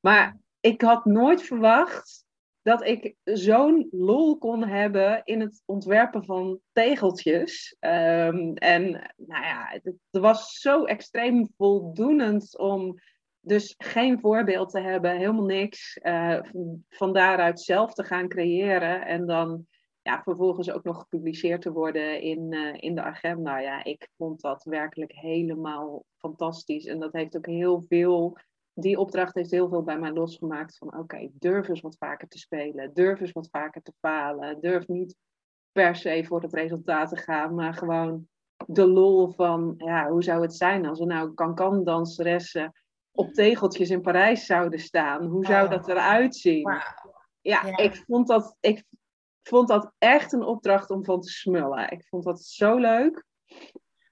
Maar ik had nooit verwacht dat ik zo'n lol kon hebben in het ontwerpen van tegeltjes. Um, en nou ja, het, het was zo extreem voldoenend om dus geen voorbeeld te hebben, helemaal niks. Uh, van daaruit zelf te gaan creëren en dan ja, vervolgens ook nog gepubliceerd te worden in, uh, in de agenda. Ja, ik vond dat werkelijk helemaal fantastisch. En dat heeft ook heel veel, die opdracht heeft heel veel bij mij losgemaakt van oké, okay, durf eens wat vaker te spelen, durf eens wat vaker te falen, durf niet per se voor het resultaat te gaan, maar gewoon de lol van, ja, hoe zou het zijn als er nou kan-kan-danseressen op tegeltjes in Parijs zouden staan? Hoe zou Oh. dat eruit zien? Wow. Ja, Ja. ik vond dat, ik vond dat echt een opdracht om van te smullen. Ik vond dat zo leuk.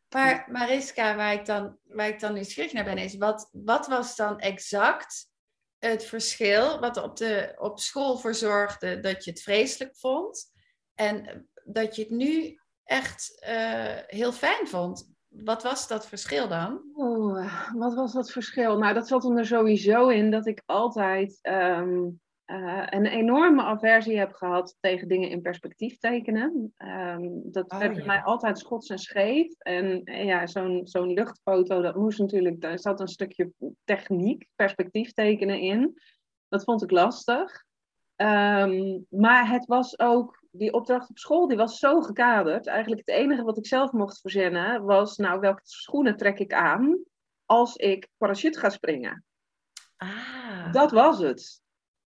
Maar Mariska, waar ik dan, waar ik dan nieuwsgierig naar ben, is wat, wat was dan exact het verschil wat op, de, op school voor zorgde dat je het vreselijk vond en dat je het nu echt uh, heel fijn vond? Wat was dat verschil dan? Oeh, wat was dat verschil? Nou, dat zat er sowieso in dat ik altijd um, uh, een enorme aversie heb gehad tegen dingen in perspectief tekenen. Um, dat Oh, werd ja. mij altijd schots en scheef. En eh, ja, zo'n zo'n luchtfoto, dat moest natuurlijk, daar zat een stukje techniek, perspectief tekenen in. Dat vond ik lastig. Um, maar het was ook, die opdracht op school, die was zo gekaderd. Eigenlijk het enige wat ik zelf mocht verzinnen was, nou, welke schoenen trek ik aan als ik parachute ga springen? Ah. Dat was het.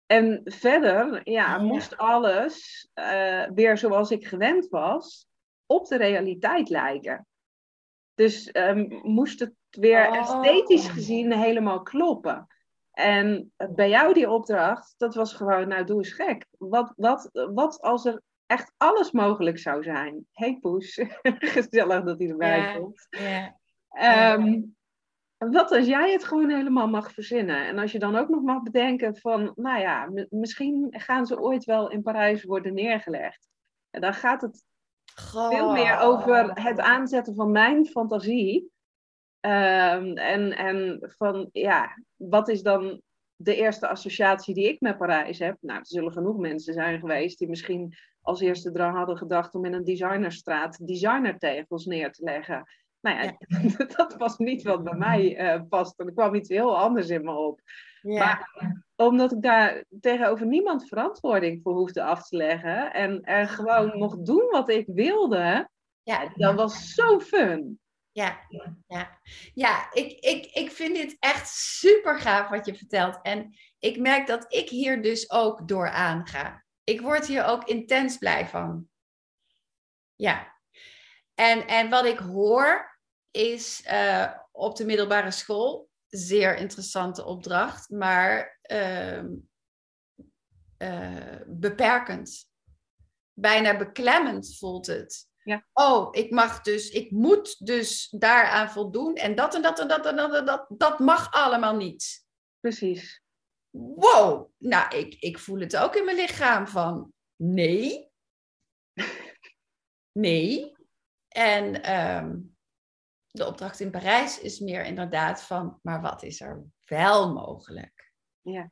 En verder ja, Ja. moest alles uh, weer zoals ik gewend was, op de realiteit lijken. Dus um, moest het weer Oh. esthetisch gezien helemaal kloppen. En bij jou die opdracht, dat was gewoon, nou doe eens gek. Wat, wat, wat als er echt alles mogelijk zou zijn? Hey Poes, gezellig dat hij erbij Ja. komt. Ja. Um, wat als jij het gewoon helemaal mag verzinnen? En als je dan ook nog mag bedenken van, nou ja, misschien gaan ze ooit wel in Parijs worden neergelegd. En dan gaat het veel meer over het aanzetten van mijn fantasie. Ehm, en, en van, ja, wat is dan de eerste associatie die ik met Parijs heb? Nou, er zullen genoeg mensen zijn geweest die misschien als eerste eraan hadden gedacht om in een designerstraat designertegels neer te leggen. Nou ja, dat was niet wat bij mij uh, past. Er kwam iets heel anders in me op. Ja. Maar omdat ik daar tegenover niemand verantwoording voor hoefde af te leggen en er gewoon mocht doen wat ik wilde, ja, dat was zo fun. Ja, ja. ja ik, ik, ik vind dit echt super gaaf wat je vertelt. En ik merk dat ik hier dus ook door aanga. Ik word hier ook intens blij van. Ja. En, en wat ik hoor is uh, op de middelbare school, zeer interessante opdracht, maar uh, uh, beperkend. Bijna beklemmend voelt het. Ja. Oh, ik mag dus, ik moet dus daaraan voldoen. En dat en dat en dat en dat en dat, dat mag allemaal niet. Precies. Wow, nou, ik, ik voel het ook in mijn lichaam van nee. nee. En um, de opdracht in Parijs is meer inderdaad van, maar wat is er wel mogelijk? Ja.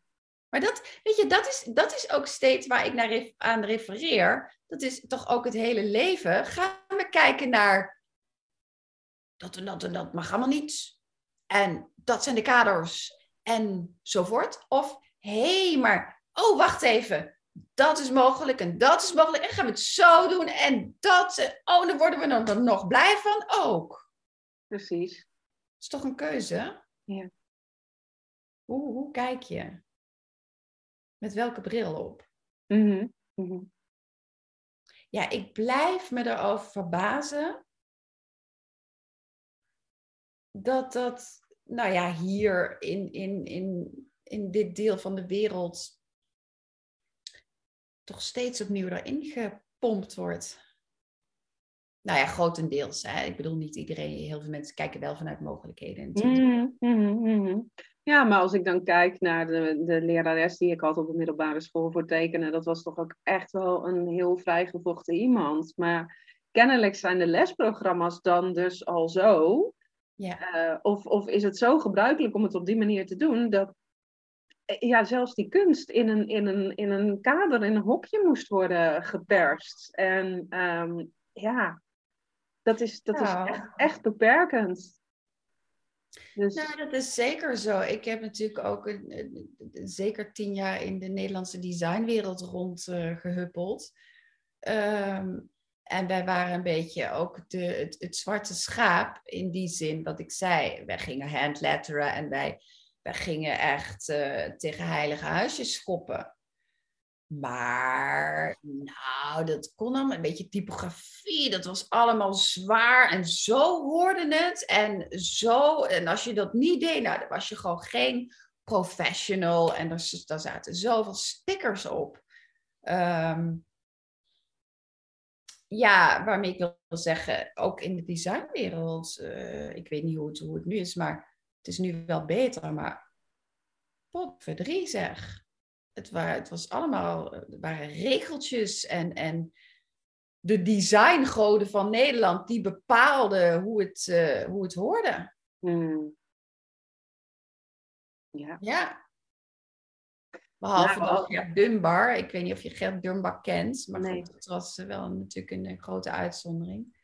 Maar dat, weet je, dat is, dat is ook steeds waar ik naar aan refereer. Dat is toch ook het hele leven. Gaan we kijken naar dat en dat en dat mag allemaal niet. En dat zijn de kaders enzovoort. Of hé, hey, maar oh, wacht even. Dat is mogelijk en dat is mogelijk. En gaan we het zo doen en dat. Oh, dan worden we er nog blij van ook. Precies. Dat is toch een keuze? Ja. Hoe, hoe kijk je? Met welke bril op? Mm -hmm. Ja, ik blijf me erover verbazen dat dat, nou ja, hier in, in, in, in dit deel van de wereld toch steeds opnieuw erin gepompt wordt. Nou ja, grotendeels. Hè. Ik bedoel, niet iedereen, heel veel mensen kijken wel vanuit mogelijkheden. Mm -hmm. Ja, maar als ik dan kijk naar de, de lerares die ik had op de middelbare school voor tekenen, dat was toch ook echt wel een heel vrijgevochten iemand. Maar kennelijk zijn de lesprogramma's dan dus al zo. Ja. Uh, of, of is het zo gebruikelijk om het op die manier te doen dat eh, ja, zelfs die kunst in een, in, een, in een kader, in een hokje moest worden geperst. En um, ja, dat is, dat is echt, echt beperkend. Dus... Nou, dat is zeker zo. Ik heb natuurlijk ook een, zeker tien jaar in de Nederlandse designwereld rondgehuppeld. Uh, um, en wij waren een beetje ook de, het, het, zwarte schaap in die zin, wat ik zei. Wij gingen handletteren en wij, wij gingen echt uh, tegen heilige huisjes schoppen. Maar nou, dat kon allemaal een beetje typografie. Dat was allemaal zwaar en zo hoorde het. En zo, en als je dat niet deed, nou, dan was je gewoon geen professional. En er, daar zaten zoveel stickers op. Um, ja, waarmee ik wil zeggen, ook in de designwereld, uh, ik weet niet hoe het, nu is, maar het is nu wel beter. Maar pot verdrie zeg het, waren, het was allemaal, het waren regeltjes en, en de designgoden van Nederland die bepaalden hoe het, uh, hoe het hoorde. Hmm. Ja. ja. Behalve nou, dan Gert Dunbar. Ik weet niet of je Gert Dunbar kent, maar nee. goed, het was wel natuurlijk een, grote uitzondering.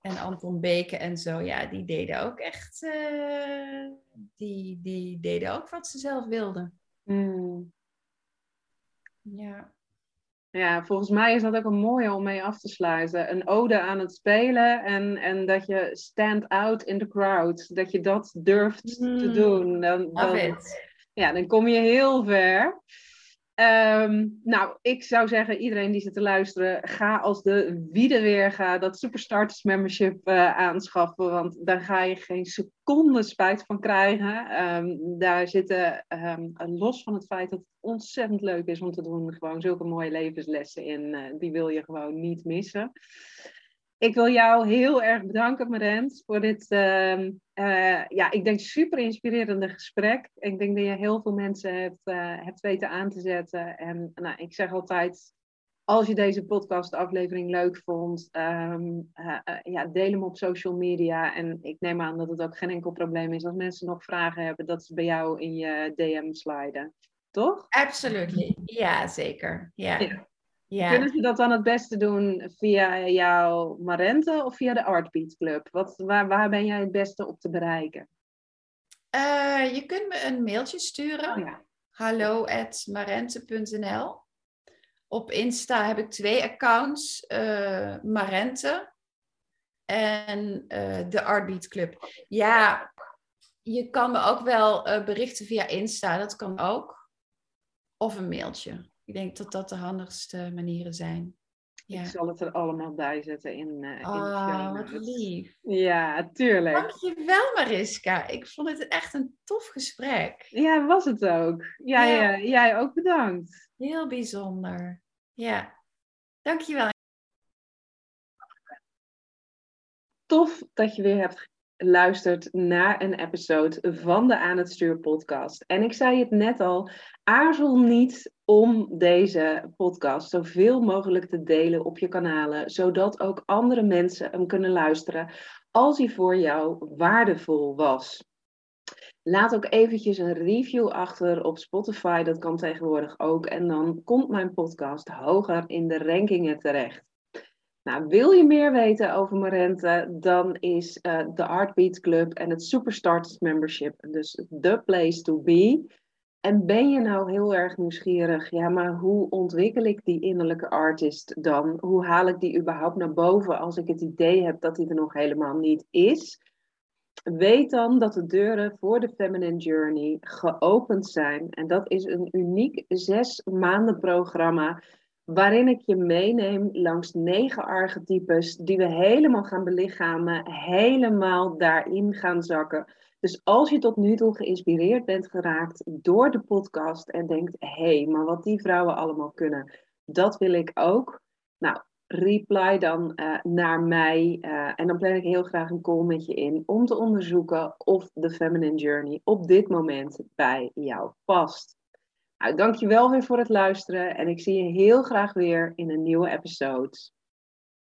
En Anton Beke en zo, ja, die deden ook echt, uh, die, die deden ook wat ze zelf wilden. Hmm. Ja. Ja, volgens mij is dat ook een mooie om mee af te sluiten. Een ode aan het spelen en, en dat je stand out in the crowd. Dat je dat durft te hmm. doen. Dan, dan, ja, dan kom je heel ver. Um, nou, ik zou zeggen, iedereen die zit te luisteren, ga als de wiede dat Superstarters membership uh, aanschaffen. Want daar ga je geen seconde spijt van krijgen. Um, daar zitten, um, los van het feit dat het ontzettend leuk is om te doen, gewoon zulke mooie levenslessen in. Uh, die wil je gewoon niet missen. Ik wil jou heel erg bedanken, Marent, voor dit, uh, uh, ja, ik denk super inspirerende gesprek. Ik denk dat je heel veel mensen hebt, uh, hebt weten aan te zetten. En nou, ik zeg altijd, Als je deze podcastaflevering leuk vond, ehm, eh, eh, ja, deel hem op social media. En ik neem aan dat het ook geen enkel probleem is als mensen nog vragen hebben, dat ze bij jou in je DM sliden. Toch? Absoluut. Ja, zeker. Ja. Ja. Ja. Kunnen ze dat dan het beste doen via jouw Marente of via de Artbeat Club? Wat, waar, waar ben jij het beste op te bereiken? Uh, je kunt me een mailtje sturen. Oh, ja. hallo@marente.nl. Op Insta heb ik twee accounts. Uh, Marente en uh, de Artbeat Club. Ja, je kan me ook wel berichten via Insta. Dat kan ook. Of een mailtje. Ik denk dat dat de handigste manieren zijn. Ja. Ik zal het er allemaal bij zetten in, uh, in oh, wat lief. Ja, tuurlijk. Dankjewel Mariska. Ik vond het echt een tof gesprek. Ja, was het ook. Ja, ja. ja jij ook bedankt. Heel bijzonder. Ja, dankjewel. Tof dat je weer hebt luistert naar een episode van de Aan het Stuur podcast. En ik zei het net al, aarzel niet om deze podcast zoveel mogelijk te delen op je kanalen, zodat ook andere mensen hem kunnen luisteren als hij voor jou waardevol was. Laat ook eventjes een review achter op Spotify, dat kan tegenwoordig ook. En dan komt mijn podcast hoger in de rankingen terecht. Nou, wil je meer weten over Marente, dan is uh, de Heartbeat Club en het Superstarters Membership dus the place to be. En ben je nou heel erg nieuwsgierig, ja, maar hoe ontwikkel ik die innerlijke artist dan? Hoe haal ik die überhaupt naar boven als ik het idee heb dat die er nog helemaal niet is? Weet dan dat de deuren voor de Feminine Journey geopend zijn. En dat is een uniek zes maanden programma waarin ik je meeneem langs negen archetypes die we helemaal gaan belichamen, helemaal daarin gaan zakken. Dus als je tot nu toe geïnspireerd bent geraakt door de podcast en denkt, hé, hey, maar wat die vrouwen allemaal kunnen, dat wil ik ook. Nou, reply dan uh, naar mij uh, en dan plan ik heel graag een call met je in om te onderzoeken of de Feminine Journey op dit moment bij jou past. Nou, dankjewel weer voor het luisteren en ik zie je heel graag weer in een nieuwe episode.